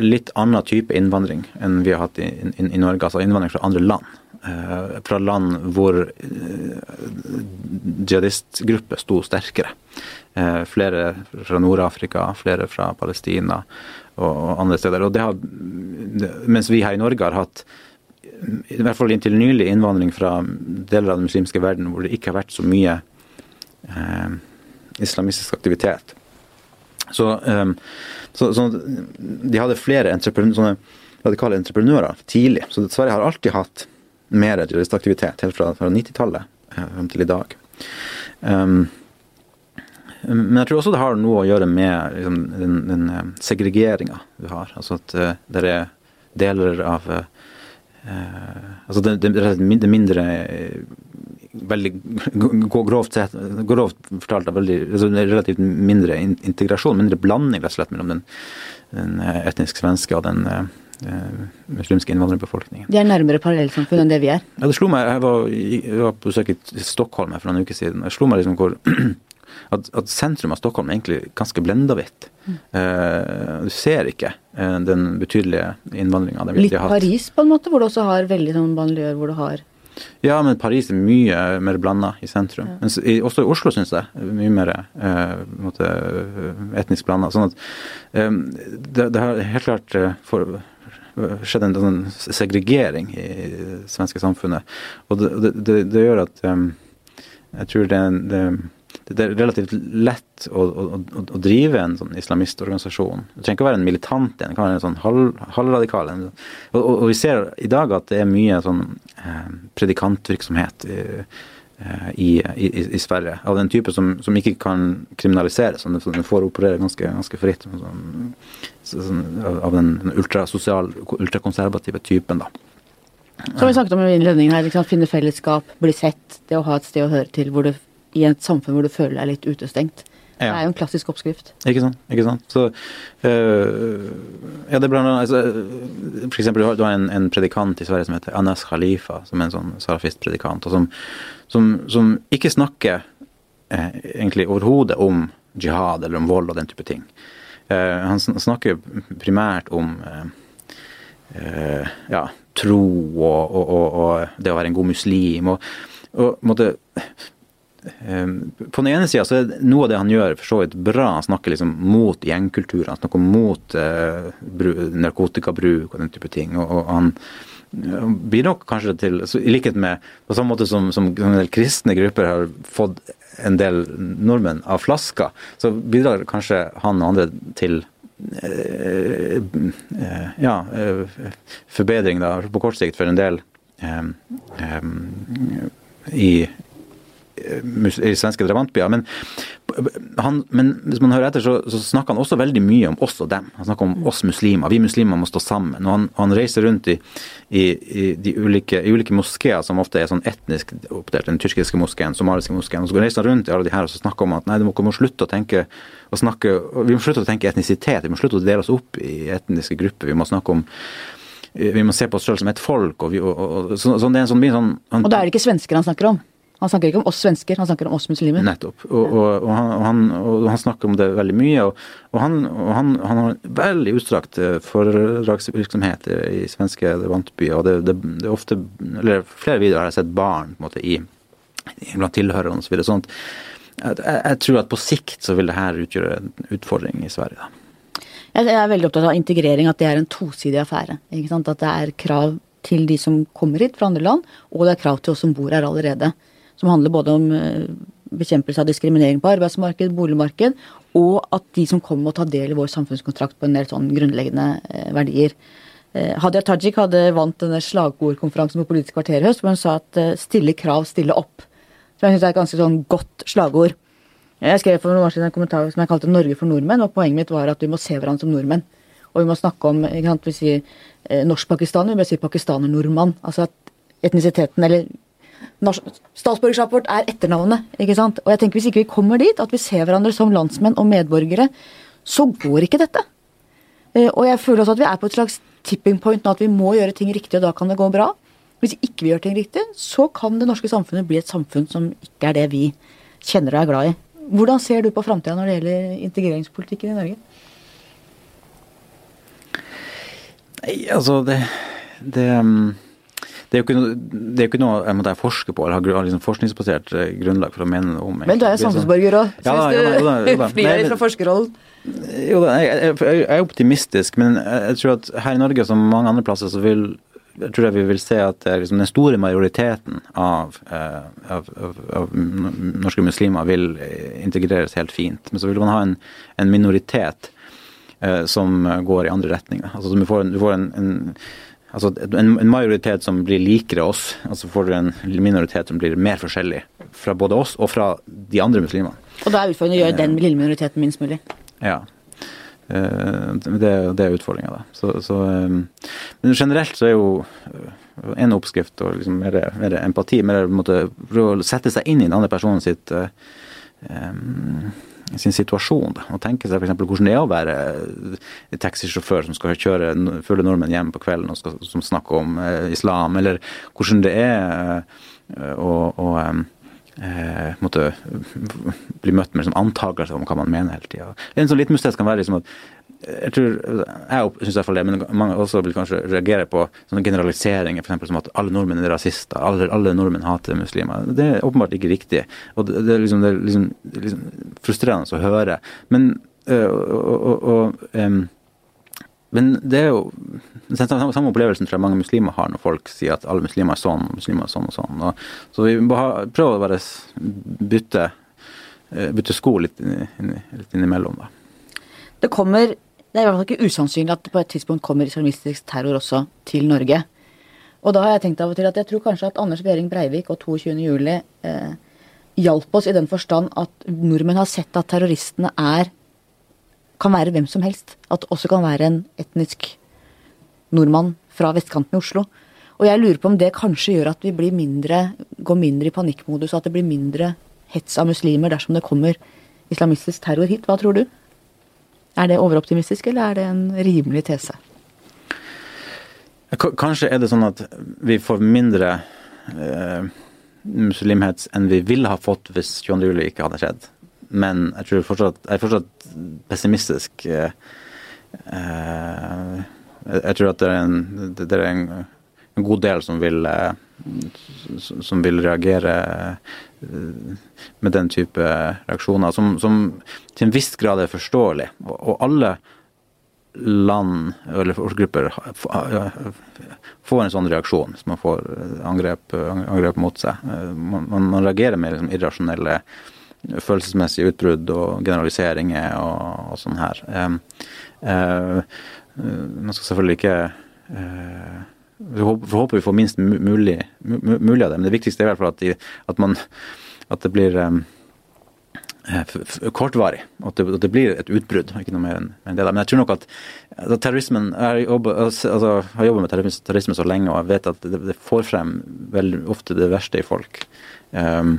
S2: litt annen type innvandring enn vi har hatt i, i, i Norge. Altså innvandring fra andre land. Uh, fra land hvor jihadistgrupper sto sterkere. flere fra Nord-Afrika, flere fra Palestina og, og, andre steder. Og det har, mens vi her i Norge har hatt i hvert fall inntil nylig innvandring fra deler av den muslimske verden hvor det ikke har vært så mye eh, islamistisk aktivitet. Så, eh, så, så, de hadde flere sånne radikale entreprenører tidlig. Så Sverige har alltid hatt mer terroristaktivitet, helt fra, fra 90-tallet eh, frem til i dag. Um, men jeg tror også det har noe å gjøre med liksom, den, den eh, segregeringa du har. Altså at uh, det er deler av uh, Altså det, det mindre veldig grovt, sett, grovt fortalt veldig, altså relativt mindre integrasjon, mindre blanding rett og slett mellom den, den eh, etnisk svenske og den uh, muslimske innvandrerbefolkningen.
S1: De er nærmere parallellsamfunn enn det vi er?
S2: Ja, det slo meg, Jeg var, jeg var på besøk i Stockholm for noen uker siden. Jeg slo meg liksom hvor at, at, sentrum av Stockholm er egentlig ganske blenda hvitt. Mm. Uh, du ser ikke uh, den betydelige innvandringa.
S1: Litt Paris på en måte, hvor du også har veldig sånn banlieue hvor du har
S2: ja, men Paris er mye mer blanda i sentrum. Ja. Mens i, også i Oslo syns jeg mye mer eh, måte, etnisk blanda. Sånn at eh, det, det, har helt klart eh, for, skjedd en sånn segregering i det svenske samfunnet. Og det, det, det, gjør at um, jeg tror det, det, det, er relativt lett å, å, å, å drive en sånn islamistorganisasjon. Det trenger ikke å være en militant en, det kan være en sånn halv, halvradikal en. Og, og, og, vi ser i dag at det er mye sånn eh, predikantvirksomhet. i Eh, i, i, i, Sverige. Av den type som, som ikke kan kriminaliseres. Som den får operere ganske, ganske fritt. Sånn, sånn, av den ultrasosial, ultrakonservative typen, da.
S1: Som vi snakket om i innledningen her, liksom, finne fellesskap, bli sett, det å ha et sted å høre til hvor du, i et samfunn hvor du føler deg litt utestengt. Ja. Det er jo en klassisk oppskrift.
S2: Ikke sant. ikke sant. Så øh, Ja, det blant annet altså, For eksempel, du har en, en, predikant i Sverige som heter Anas Khalifa, som er en sånn salafistpredikant, og som, som, som ikke snakker eh, egentlig overhodet om jihad eller om vold og den type ting. Eh, han snakker primært om eh, eh, ja, tro og, og, og, og, det å være en god muslim. og, og måtte, på den ene sida så er noe av det han gjør for så vidt bra. Han snakker liksom mot gjengkultur, han snakker mot uh, narkotikabruk og den type ting. og, og han blir nok kanskje til, i likhet med på samme måte som, som en del kristne grupper har fått en del nordmenn av flasker, så bidrar kanskje han og andre til eh, uh, ja, forbedring da, på kort sikt for en del i i svenske drabantbyer. Men, han, men hvis man hører etter, så, så, snakker han også veldig mye om oss og dem. Han snakker om oss muslimer. Vi muslimer må stå sammen. Og han, han reiser rundt i, i, i de ulike, i ulike moskeer som ofte er sånn etnisk oppdelt. Den tyrkiske moskeen, somaliske moskeen. Og så reiser han rundt i alle de her og så snakker om at nei, dere må slutte å tenke å snakke, vi må slutte å tenke etnisitet. Vi må slutte å dele oss opp i etniske grupper. Vi må snakke om vi må se på oss selv som et folk. og, vi, og, og så, så det er en sånn, sånn
S1: han, Og da er det ikke svensker han snakker om? Han snakker ikke om oss svensker, han snakker om oss muslimer.
S2: Nettopp. Og, og, og, han, og han, snakker om det veldig mye. Og, han, han, han, har veldig utstrakt eh, foredragsvirksomhet i svenske vantbyer. Og det, det, det, er ofte, eller flere videoer har jeg sett barn på en måte, i, blant tilhørerne osv. Så sånn jeg, jeg, tror at på sikt så vil det her utgjøre en utfordring i Sverige. Da.
S1: Jeg er veldig opptatt av integrering, at det er en tosidig affære. At det er krav til de som kommer hit fra andre land, og det er krav til oss som bor her allerede som handler både om eh, bekjempelse av diskriminering på arbeidsmarked, boligmarked, og at de som kommer må ta del i vår samfunnskontrakt på en del sånn grunnleggende eh, verdier. Eh, Hadia Tajik hadde vant denne slagordkonferansen på Politisk kvarter i høst, hvor hun sa at stille krav, stille opp. Så jeg syns det er et ganske sånn godt slagord. Jeg skrev for noen år siden en kommentar som jeg kalte 'Norge for nordmenn', og poenget mitt var at vi må se hverandre som nordmenn. Og vi må snakke om ikke sant, vi sier norsk-pakistaner, vi bør si pakistaner-nordmann. Altså at etnisiteten, eller Statsborgerskapet vårt er etternavnet. ikke sant? Og jeg tenker Hvis ikke vi kommer dit, at vi ser hverandre som landsmenn og medborgere, så går ikke dette. Eh, og jeg føler også at vi er på et slags tipping point nå, at vi må gjøre ting riktig, og da kan det gå bra. Hvis ikke vi gjør ting riktig, så kan det norske samfunnet bli et samfunn som ikke er det vi kjenner og er glad i. Hvordan ser du på framtida når det gjelder integreringspolitikken i Norge?
S2: Nei, altså det, det um det er jo ikke noe, det ikke noe jeg måtte forske på eller har liksom forskningsbasert eh, grunnlag for å mene noe om.
S1: Men du er samfunnsborger òg, så hvis du frir deg fra forskerrollen
S2: Jo da, jeg, jeg, er optimistisk, men jeg tror at her i Norge som mange andre plasser så vil jeg tror jeg vi vil se at liksom den store majoriteten av, eh, av, av, av, norske muslimer vil integreres helt fint. Men så vil man ha en, en minoritet eh, som går i andre retninger. Altså du får, du får en, en Altså en, en, majoritet som blir likere oss, altså får du en minoritet som blir mer forskjellig fra både oss og fra de andre muslimene.
S1: Og da er utfordringen å gjøre den lille minoriteten minst mulig?
S2: Ja. Eh, det, det er utfordringa, da. Så, så, eh, men generelt så er jo eh, en oppskrift og liksom mer, mer empati, mer å sette seg inn i den andre personen sitt um, sin situasjon. Da. Og tenke seg f.eks. hvordan det er å være taxisjåfør som skal kjøre fulle nordmenn hjem på kvelden og skal, som snakker om eh, islam, eller hvordan det er eh, å, å eh, måtte bli møtt med liksom, antakelser om hva man mener hele tida. En sånn liten mustet kan være liksom at jeg tror, jeg syns iallfall det, men mange også vil kanskje reagere på sånne generaliseringer, f.eks. som at alle nordmenn er rasister, alle, alle, nordmenn hater muslimer. Det er åpenbart ikke riktig. og Det, det er, liksom, det er liksom, liksom, frustrerende å høre. Men, øh, og, og, um, men det er jo den samme, opplevelsen tror jeg mange muslimer har når folk sier at alle muslimer er sånn, muslimer er sånn og sånn. Og, så vi må ha, prøve å bare bytte, bytte sko litt, inn, litt innimellom, da.
S1: Det kommer Det er i hvert fall ikke usannsynlig at det på et tidspunkt kommer islamistisk terror også til Norge. Og da har jeg tenkt av og til at jeg tror kanskje at Anders Behring Breivik og 22. juli eh, hjalp oss i den forstand at nordmenn har sett at terroristene er kan være hvem som helst. At det også kan være en etnisk nordmann fra vestkanten i Oslo. Og jeg lurer på om det kanskje gjør at vi mindre, går mindre i panikkmodus, og at det blir mindre hets av muslimer dersom det kommer islamistisk terror hit. Hva tror du? Er det overoptimistisk, eller er det en rimelig tese?
S2: Kanskje er det sånn at vi får mindre eh, muslimhets enn vi ville ha fått hvis 22. juli ikke hadde skjedd. Men jeg, tror fortsatt, jeg er fortsatt pessimistisk. Eh, eh, jeg tror at det er en, det er en, god del som vil, eh, som vil reagere eh, med den type reaksjoner, som, som til en viss grad er forståelig. Og, og alle land eller folkegrupper får en sånn reaksjon, som man får angrep, angrep mot seg. Man, man, man reagerer med liksom irrasjonelle følelsesmessige utbrudd og generaliseringer og, og sånn her. Eh, eh, man skal selvfølgelig ikke uh, Vi håper vi får minst mulig, mulig, av det, men det viktigste er i hvert fall at, de, at, man, at det blir um, kortvarig. At det, at det, blir et utbrudd, ikke noe mer enn det. Men jeg tror nok at altså, terrorismen Jeg jobber, altså, har jobbet med terrorisme, så lenge, og jeg vet at det, det får frem veldig ofte det verste i folk. Um,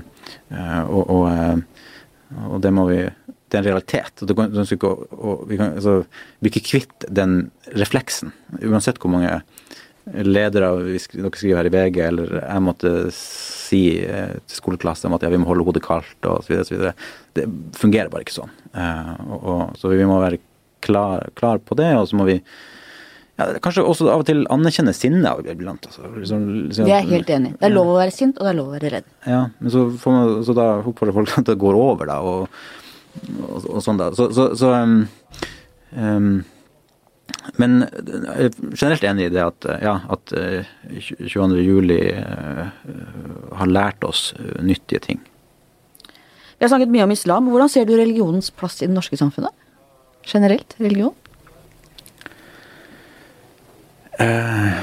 S2: og, og, og, det må vi Det er en realitet. og det, og vi, kan, altså, vi ikke kvitt den refleksen. Uansett hvor mange ledere dere skriver her i VG, eller jeg måtte si eh, til skoleklassen at ja, vi må holde hodet kaldt så videre, Det fungerer bare ikke sånn. Eh, og, og, så vi må være klar, klar, på det, og så må vi ja, kanskje også av og til anerkjenne sinne iblant. Altså.
S1: Liksom, liksom, det er helt enig Det er lov å være sint, og det er lov å være redd.
S2: Ja, men så, får man, så da oppfordrer folk at det går over, da, og, og sånn, da. Så, så, så um, um, men jeg er generelt enig i det at, ja, at 22. Eh, juli uh, har lært oss uh, nyttige ting.
S1: Vi har snakket mye om islam. Hvordan ser du religionens plass i det norske samfunnet? Generelt religion?
S2: Uh,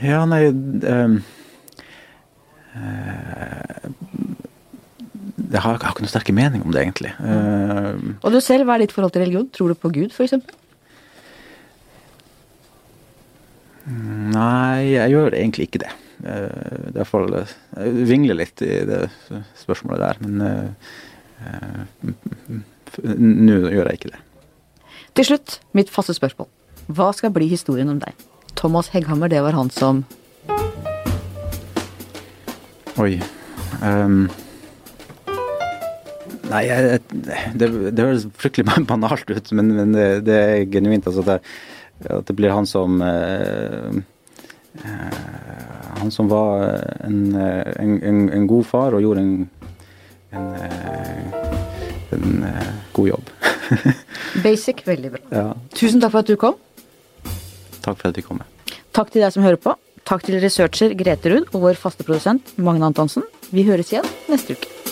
S2: ja, nei uh, jeg har, jeg har, ikke noe sterke mening om det, egentlig.
S1: Og du selv, hva er ditt forhold til religion? Tror du på Gud, f.eks.?
S2: Nei, jeg gjør egentlig ikke det. Uh, Derfor jeg vingler litt i det spørsmålet der. Men uh, nå gjør jeg ikke det.
S1: Til slutt, mitt faste spørsmål. Hva skal bli historien om deg? Thomas Hegghammer, det var han som
S2: Oi. Um, nei, jeg, det, det høres fryktelig banalt ut, men, men det, det, er genuint. altså det at det blir han som eh, eh, Han som var en, en, en, en, god far og gjorde en, en god jobb.
S1: Basic, veldig bra.
S2: Ja.
S1: Tusen takk for at du kom.
S2: Takk for at du kom.
S1: Takk til deg som hører på. Takk til researcher Grete Ruud og vår faste produsent Magne Antonsen. Vi høres igjen neste uke.